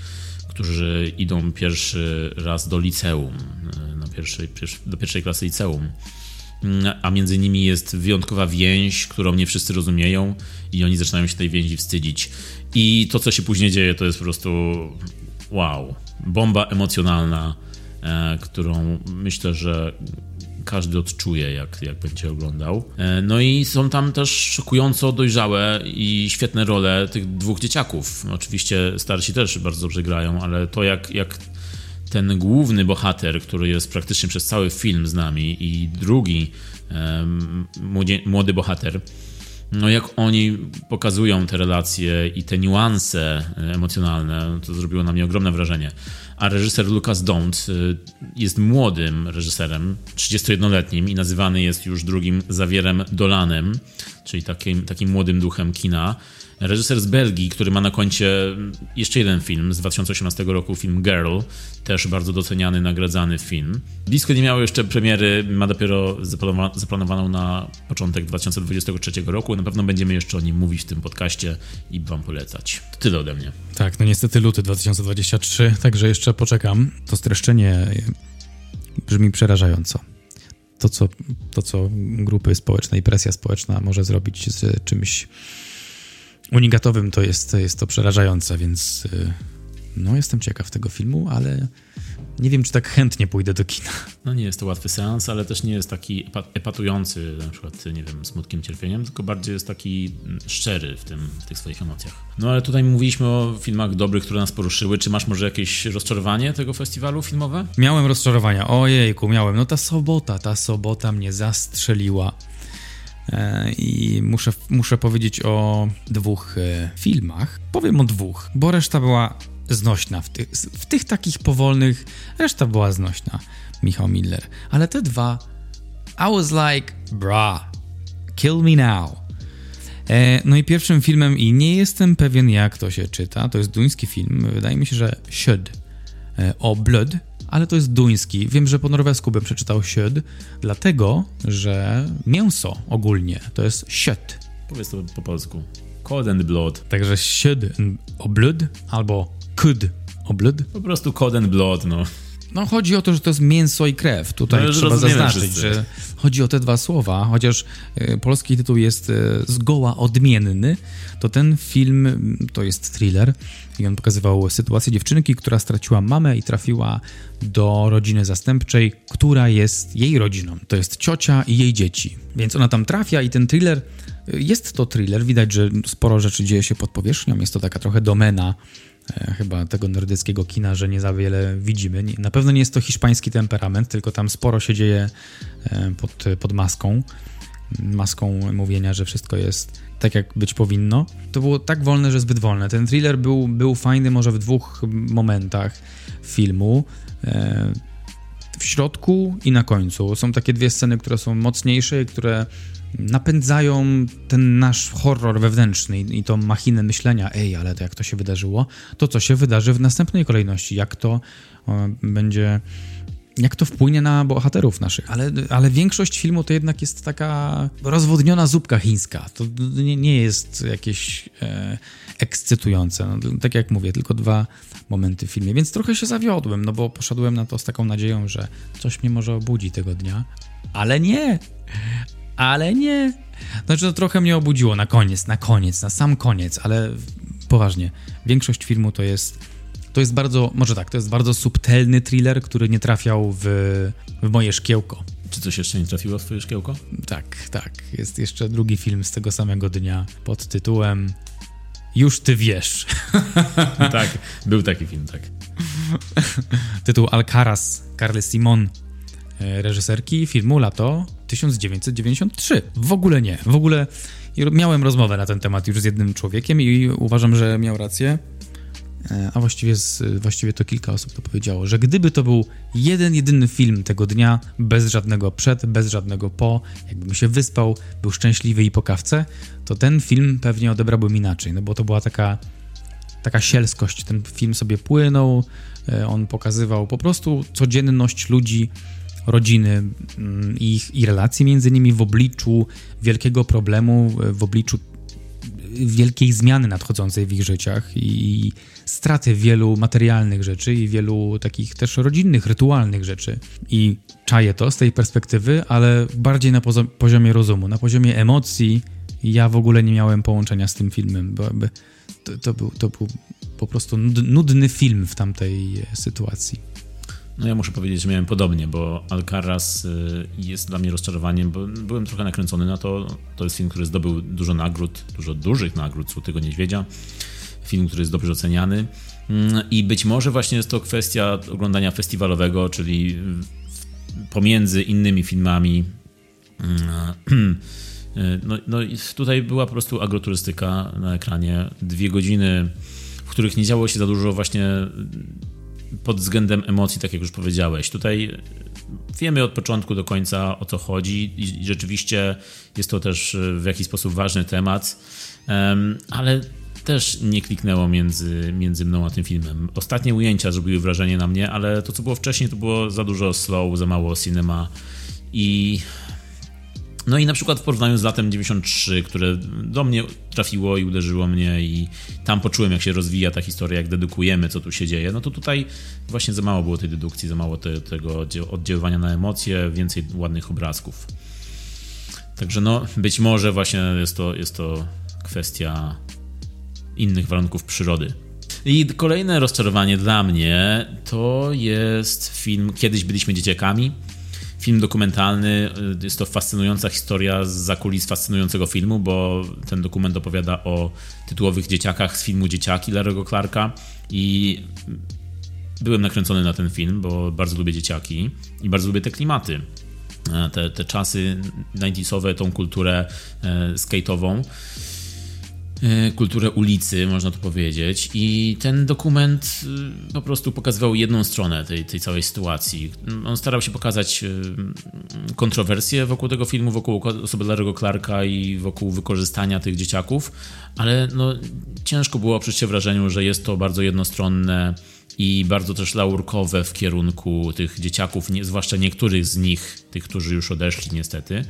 którzy idą pierwszy raz do liceum, e, na pierwszej, do pierwszej klasy liceum a między nimi jest wyjątkowa więź, którą nie wszyscy rozumieją i oni zaczynają się tej więzi wstydzić. I to, co się później dzieje, to jest po prostu wow, bomba emocjonalna, e, którą myślę, że każdy odczuje, jak, jak będzie oglądał. E, no i są tam też szokująco dojrzałe i świetne role tych dwóch dzieciaków. Oczywiście starsi też bardzo dobrze grają, ale to jak, jak ten główny bohater, który jest praktycznie przez cały film z nami i drugi młody, młody bohater, no jak oni pokazują te relacje i te niuanse emocjonalne, to zrobiło na mnie ogromne wrażenie. A reżyser Lucas Daunt y, jest młodym reżyserem, 31-letnim i nazywany jest już drugim Zawierem Dolanem, czyli takim, takim młodym duchem kina. Reżyser z Belgii, który ma na koncie jeszcze jeden film z 2018 roku, film Girl, też bardzo doceniany, nagradzany film. Disco nie miało jeszcze premiery, ma dopiero zaplanowaną na początek 2023 roku. Na pewno będziemy jeszcze o nim mówić w tym podcaście i wam polecać. To tyle ode mnie. Tak, no niestety luty 2023, także jeszcze poczekam. To streszczenie brzmi przerażająco. To co, to, co grupy społeczne i presja społeczna może zrobić z czymś unigatowym to jest, jest to przerażające, więc y, no jestem ciekaw tego filmu, ale nie wiem, czy tak chętnie pójdę do kina. No nie jest to łatwy seans, ale też nie jest taki epatujący na przykład, nie wiem, smutkiem, cierpieniem, tylko bardziej jest taki mm, szczery w, tym, w tych swoich emocjach. No ale tutaj mówiliśmy o filmach dobrych, które nas poruszyły. Czy masz może jakieś rozczarowanie tego festiwalu filmowe? Miałem rozczarowania, ojejku, miałem. No ta sobota, ta sobota mnie zastrzeliła. E, I muszę, muszę powiedzieć o dwóch e, filmach. Powiem o dwóch, bo reszta była znośna. W tych, w tych takich powolnych, reszta była znośna. Michał Miller. Ale te dwa, I was like, bra, kill me now. E, no i pierwszym filmem, i nie jestem pewien jak to się czyta, to jest duński film, wydaje mi się, że Should, o Blood, ale to jest duński. Wiem, że po norwesku bym przeczytał siöd, dlatego, że mięso ogólnie to jest siöt. Powiedz to po polsku. Cod and blood. Także siöd o blood albo kud o blood. Po prostu cod and blood, no. No chodzi o to, że to jest mięso i krew. Tutaj no, trzeba zaznaczyć, wszyscy. że chodzi o te dwa słowa, chociaż y, polski tytuł jest y, zgoła odmienny, to ten film to jest thriller i on pokazywał sytuację dziewczynki, która straciła mamę i trafiła do rodziny zastępczej, która jest jej rodziną. To jest ciocia i jej dzieci. Więc ona tam trafia i ten thriller jest to thriller, widać, że sporo rzeczy dzieje się pod powierzchnią, jest to taka trochę domena E, chyba tego nordyckiego kina, że nie za wiele widzimy. Na pewno nie jest to hiszpański temperament, tylko tam sporo się dzieje e, pod, pod maską. Maską mówienia, że wszystko jest tak, jak być powinno. To było tak wolne, że zbyt wolne. Ten thriller był, był fajny może w dwóch momentach filmu. E, w środku i na końcu. Są takie dwie sceny, które są mocniejsze i które napędzają ten nasz horror wewnętrzny i tą machinę myślenia, ej, ale to jak to się wydarzyło, to co się wydarzy w następnej kolejności, jak to o, będzie, jak to wpłynie na bohaterów naszych. Ale, ale większość filmu to jednak jest taka rozwodniona zupka chińska. To nie, nie jest jakieś e, ekscytujące. No, tak jak mówię, tylko dwa momenty w filmie, więc trochę się zawiodłem, no bo poszedłem na to z taką nadzieją, że coś mnie może obudzi tego dnia, ale nie ale nie. Znaczy, to trochę mnie obudziło na koniec, na koniec, na sam koniec, ale poważnie. Większość filmu to jest. To jest bardzo, może tak, to jest bardzo subtelny thriller, który nie trafiał w, w moje szkiełko. Czy coś jeszcze nie trafiło w twoje szkiełko? Tak, tak. Jest jeszcze drugi film z tego samego dnia pod tytułem Już ty wiesz. *laughs* tak, był taki film, tak. Tytuł Alcaraz, Carles Simon, e, reżyserki filmu Lato 1993. W ogóle nie. W ogóle miałem rozmowę na ten temat już z jednym człowiekiem i uważam, że miał rację. E, a właściwie, z, właściwie to kilka osób to powiedziało, że gdyby to był jeden, jedyny film tego dnia, bez żadnego przed, bez żadnego po, jakbym się wyspał, był szczęśliwy i po kawce, to ten film pewnie odebrałbym inaczej, no bo to była taka, taka sielskość. Ten film sobie płynął, e, on pokazywał po prostu codzienność ludzi, rodziny mm, ich, i relacji między nimi w obliczu wielkiego problemu, w obliczu wielkiej zmiany nadchodzącej w ich życiach i straty wielu materialnych rzeczy i wielu takich też rodzinnych, rytualnych rzeczy. I czaję to z tej perspektywy, ale bardziej na poziomie rozumu, na poziomie emocji. Ja w ogóle nie miałem połączenia z tym filmem, bo to, to, był, to był po prostu nudny film w tamtej sytuacji. No ja muszę powiedzieć, że miałem podobnie, bo Alcaraz y, jest dla mnie rozczarowaniem, bo byłem trochę nakręcony na to. To jest film, który zdobył dużo nagród, dużo dużych nagród Złotego Niedźwiedzia. Film, który jest dobrze oceniany. Mm, I być może właśnie jest to kwestia oglądania festiwalowego, czyli pomiędzy innymi filmami. Mm, no, no i tutaj była po prostu agroturystyka na ekranie. Dwie godziny, w których nie działo się za dużo właśnie pod względem emocji, tak jak już powiedziałeś. Tutaj wiemy od początku do końca o co chodzi i rzeczywiście jest to też w jakiś sposób ważny temat, ale też nie kliknęło między, między mną a tym filmem. Ostatnie ujęcia zrobiły wrażenie na mnie, ale to co było wcześniej to było za dużo slow, za mało cinema i no i na przykład w porównaniu z latem 93, które do mnie trafiło i uderzyło mnie i tam poczułem jak się rozwija ta historia, jak dedukujemy co tu się dzieje, no to tutaj właśnie za mało było tej dedukcji, za mało te, tego oddziaływania na emocje, więcej ładnych obrazków. Także no być może właśnie jest to, jest to kwestia innych warunków przyrody. I kolejne rozczarowanie dla mnie to jest film Kiedyś byliśmy dzieciakami film dokumentalny. Y, jest to fascynująca historia z zakulis fascynującego filmu, bo ten dokument opowiada o tytułowych dzieciakach z filmu Dzieciaki Larry'ego Clarka i byłem nakręcony na ten film, bo bardzo lubię dzieciaki i bardzo lubię te klimaty. E, te, te czasy 90 tą kulturę e, skate'ową. E, kulturę ulicy, można tu powiedzieć. I ten dokument e, po prostu pokazywał jedną stronę tej, tej całej sytuacji. On starał się pokazać e, kontrowersje wokół tego filmu, wokół osoby Larry'ego Clarka i wokół wykorzystania tych dzieciaków, ale no, ciężko było oprzeć się wrażeniu, że jest to bardzo jednostronne i bardzo też laurkowe w kierunku tych dzieciaków, zwłaszcza niektórych z nich, tych, którzy już odeszli niestety.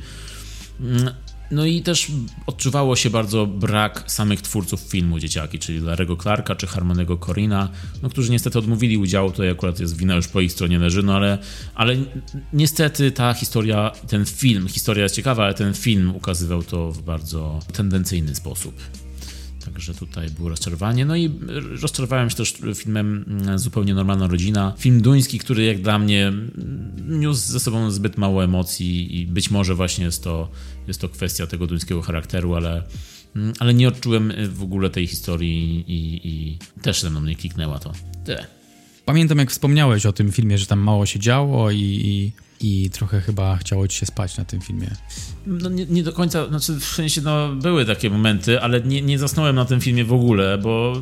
No i też odczuwało się bardzo brak samych twórców filmu Dzieciaki, czyli Larego Clarka czy Harmonego Corina, no, którzy niestety odmówili udziału, to akurat jest wina już po ich stronie leży, no ale, ale niestety ta historia, ten film, historia jest ciekawa, ale ten film ukazywał to w bardzo tendencyjny sposób. Także tutaj było rozczarowanie. No i rozczarowałem się też filmem mm, Zupełnie Normalna Rodzina. Film duński, który jak dla mnie mm, niósł ze sobą zbyt mało emocji i być może właśnie jest to, jest to kwestia tego duńskiego charakteru, ale, mm, ale nie odczułem w ogóle tej historii i, i też ze mną nie kliknęła to. Te. Pamiętam, jak wspomniałeś o tym filmie, że tam mało się działo i, i i trochę chyba chciało ci się spać na tym filmie. No nie, nie do końca, znaczy w sensie no, były takie momenty, ale nie, nie zasnąłem na tym filmie w ogóle, bo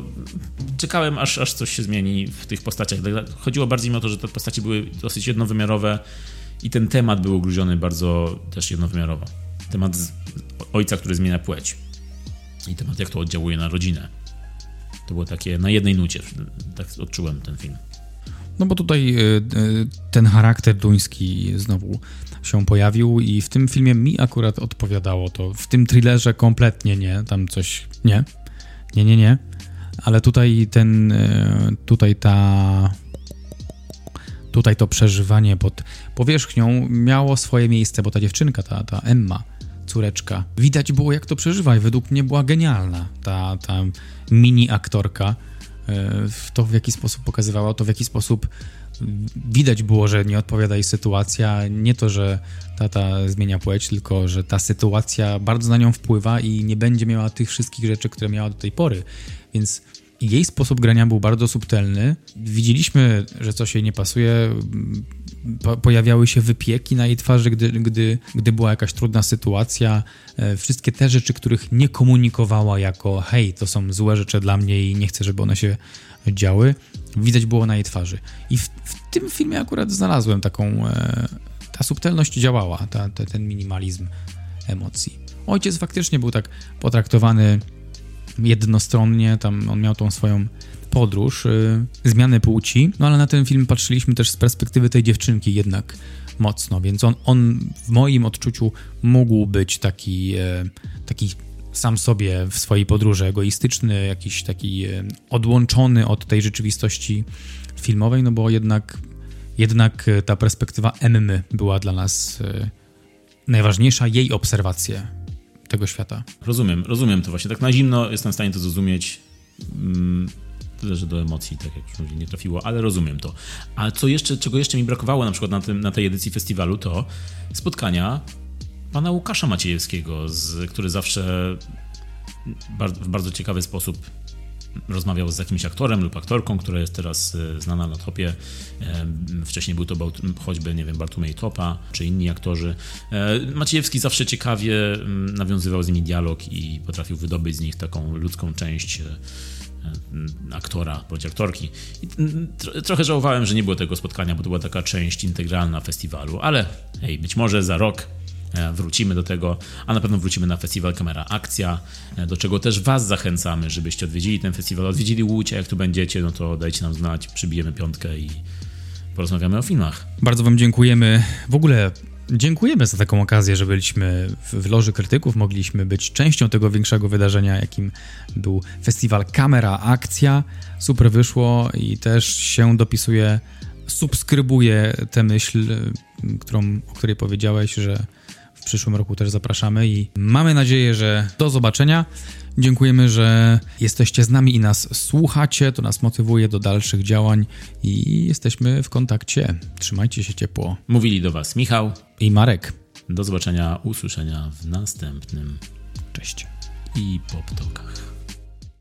czekałem aż, aż coś się zmieni w tych postaciach. Chodziło bardziej mi o to, że te postacie były dosyć jednowymiarowe i ten temat był ugryziony bardzo też jednowymiarowo. Temat ojca, który zmienia płeć i temat jak to oddziałuje na rodzinę. To było takie na jednej nucie, tak odczułem ten film. No bo tutaj e, e, ten charakter duński znowu się pojawił i w tym filmie mi akurat odpowiadało to. W tym thrillerze kompletnie nie, tam coś nie. Nie, nie, nie. Ale tutaj ten, e, tutaj ta tutaj to przeżywanie pod powierzchnią miało swoje miejsce, bo ta dziewczynka, ta, ta Emma, córeczka, widać było jak to przeżywa i według mnie była genialna ta, ta mini aktorka w to, w jaki sposób pokazywała, to w jaki sposób widać było, że nie odpowiada jej sytuacja. Nie to, że tata zmienia płeć, tylko że ta sytuacja bardzo na nią wpływa i nie będzie miała tych wszystkich rzeczy, które miała do tej pory. Więc jej sposób grania był bardzo subtelny. Widzieliśmy, że coś jej nie pasuje. Po, pojawiały się wypieki na jej twarzy, gdy, gdy, gdy była jakaś trudna sytuacja. E, wszystkie te rzeczy, których nie komunikowała jako hej, to są złe rzeczy dla mnie i nie chcę, żeby one się działy, widać było na jej twarzy. I w, w tym filmie akurat znalazłem taką... E, ta subtelność działała, ta, ta, ten minimalizm emocji. Ojciec faktycznie był tak potraktowany jednostronnie, tam on miał tą swoją podróż, y, zmiany płci, no ale na ten film patrzyliśmy też z perspektywy tej dziewczynki jednak mocno, więc on, on w moim odczuciu mógł być taki, e, taki sam sobie w swojej podróży egoistyczny, jakiś taki e, odłączony od tej rzeczywistości filmowej, no bo jednak, jednak ta perspektywa Emmy była dla nas e, najważniejsza, jej obserwacje tego świata. Rozumiem, rozumiem to właśnie. Tak na zimno jestem w stanie to zrozumieć. Tyle, że do emocji, tak jak już nie trafiło, ale rozumiem to. A co jeszcze, czego jeszcze mi brakowało na przykład na, tym, na tej edycji festiwalu, to spotkania pana Łukasza Maciejewskiego, z, który zawsze w bardzo ciekawy sposób rozmawiał z jakimś aktorem lub aktorką, która jest teraz e, znana na topie. E, wcześniej był to choćby, nie wiem, Bartłomiej Topa, czy inni aktorzy. E, Maciejewski zawsze ciekawie mm, nawiązywał z nimi dialog i potrafił wydobyć z nich taką ludzką część aktora bądź aktorki. I trochę żałowałem, że nie było tego spotkania, bo to była taka część integralna festiwalu, ale hej, być może za rok e, wrócimy do tego, a na pewno wrócimy na festiwal Kamera Akcja, e, do czego też Was zachęcamy, żebyście odwiedzili ten festiwal, odwiedzili Łódź, a jak tu będziecie, no to dajcie nam znać, przybijemy piątkę i porozmawiamy o filmach. Bardzo Wam dziękujemy. W ogóle dziękujemy za taką okazję, że byliśmy w Loży Krytyków, mogliśmy być częścią tego większego wydarzenia, jakim był festiwal Kamera Akcja. Super wyszło i też się dopisuje, subskrybuje tę myśl, którą, o której powiedziałeś, że w przyszłym roku też zapraszamy i mamy nadzieję, że do zobaczenia. Dziękujemy, że jesteście z nami i nas słuchacie. To nas motywuje do dalszych działań i jesteśmy w kontakcie. Trzymajcie się ciepło. Mówili do Was Michał i Marek. Do zobaczenia, usłyszenia w następnym. Cześć. I po ptokach.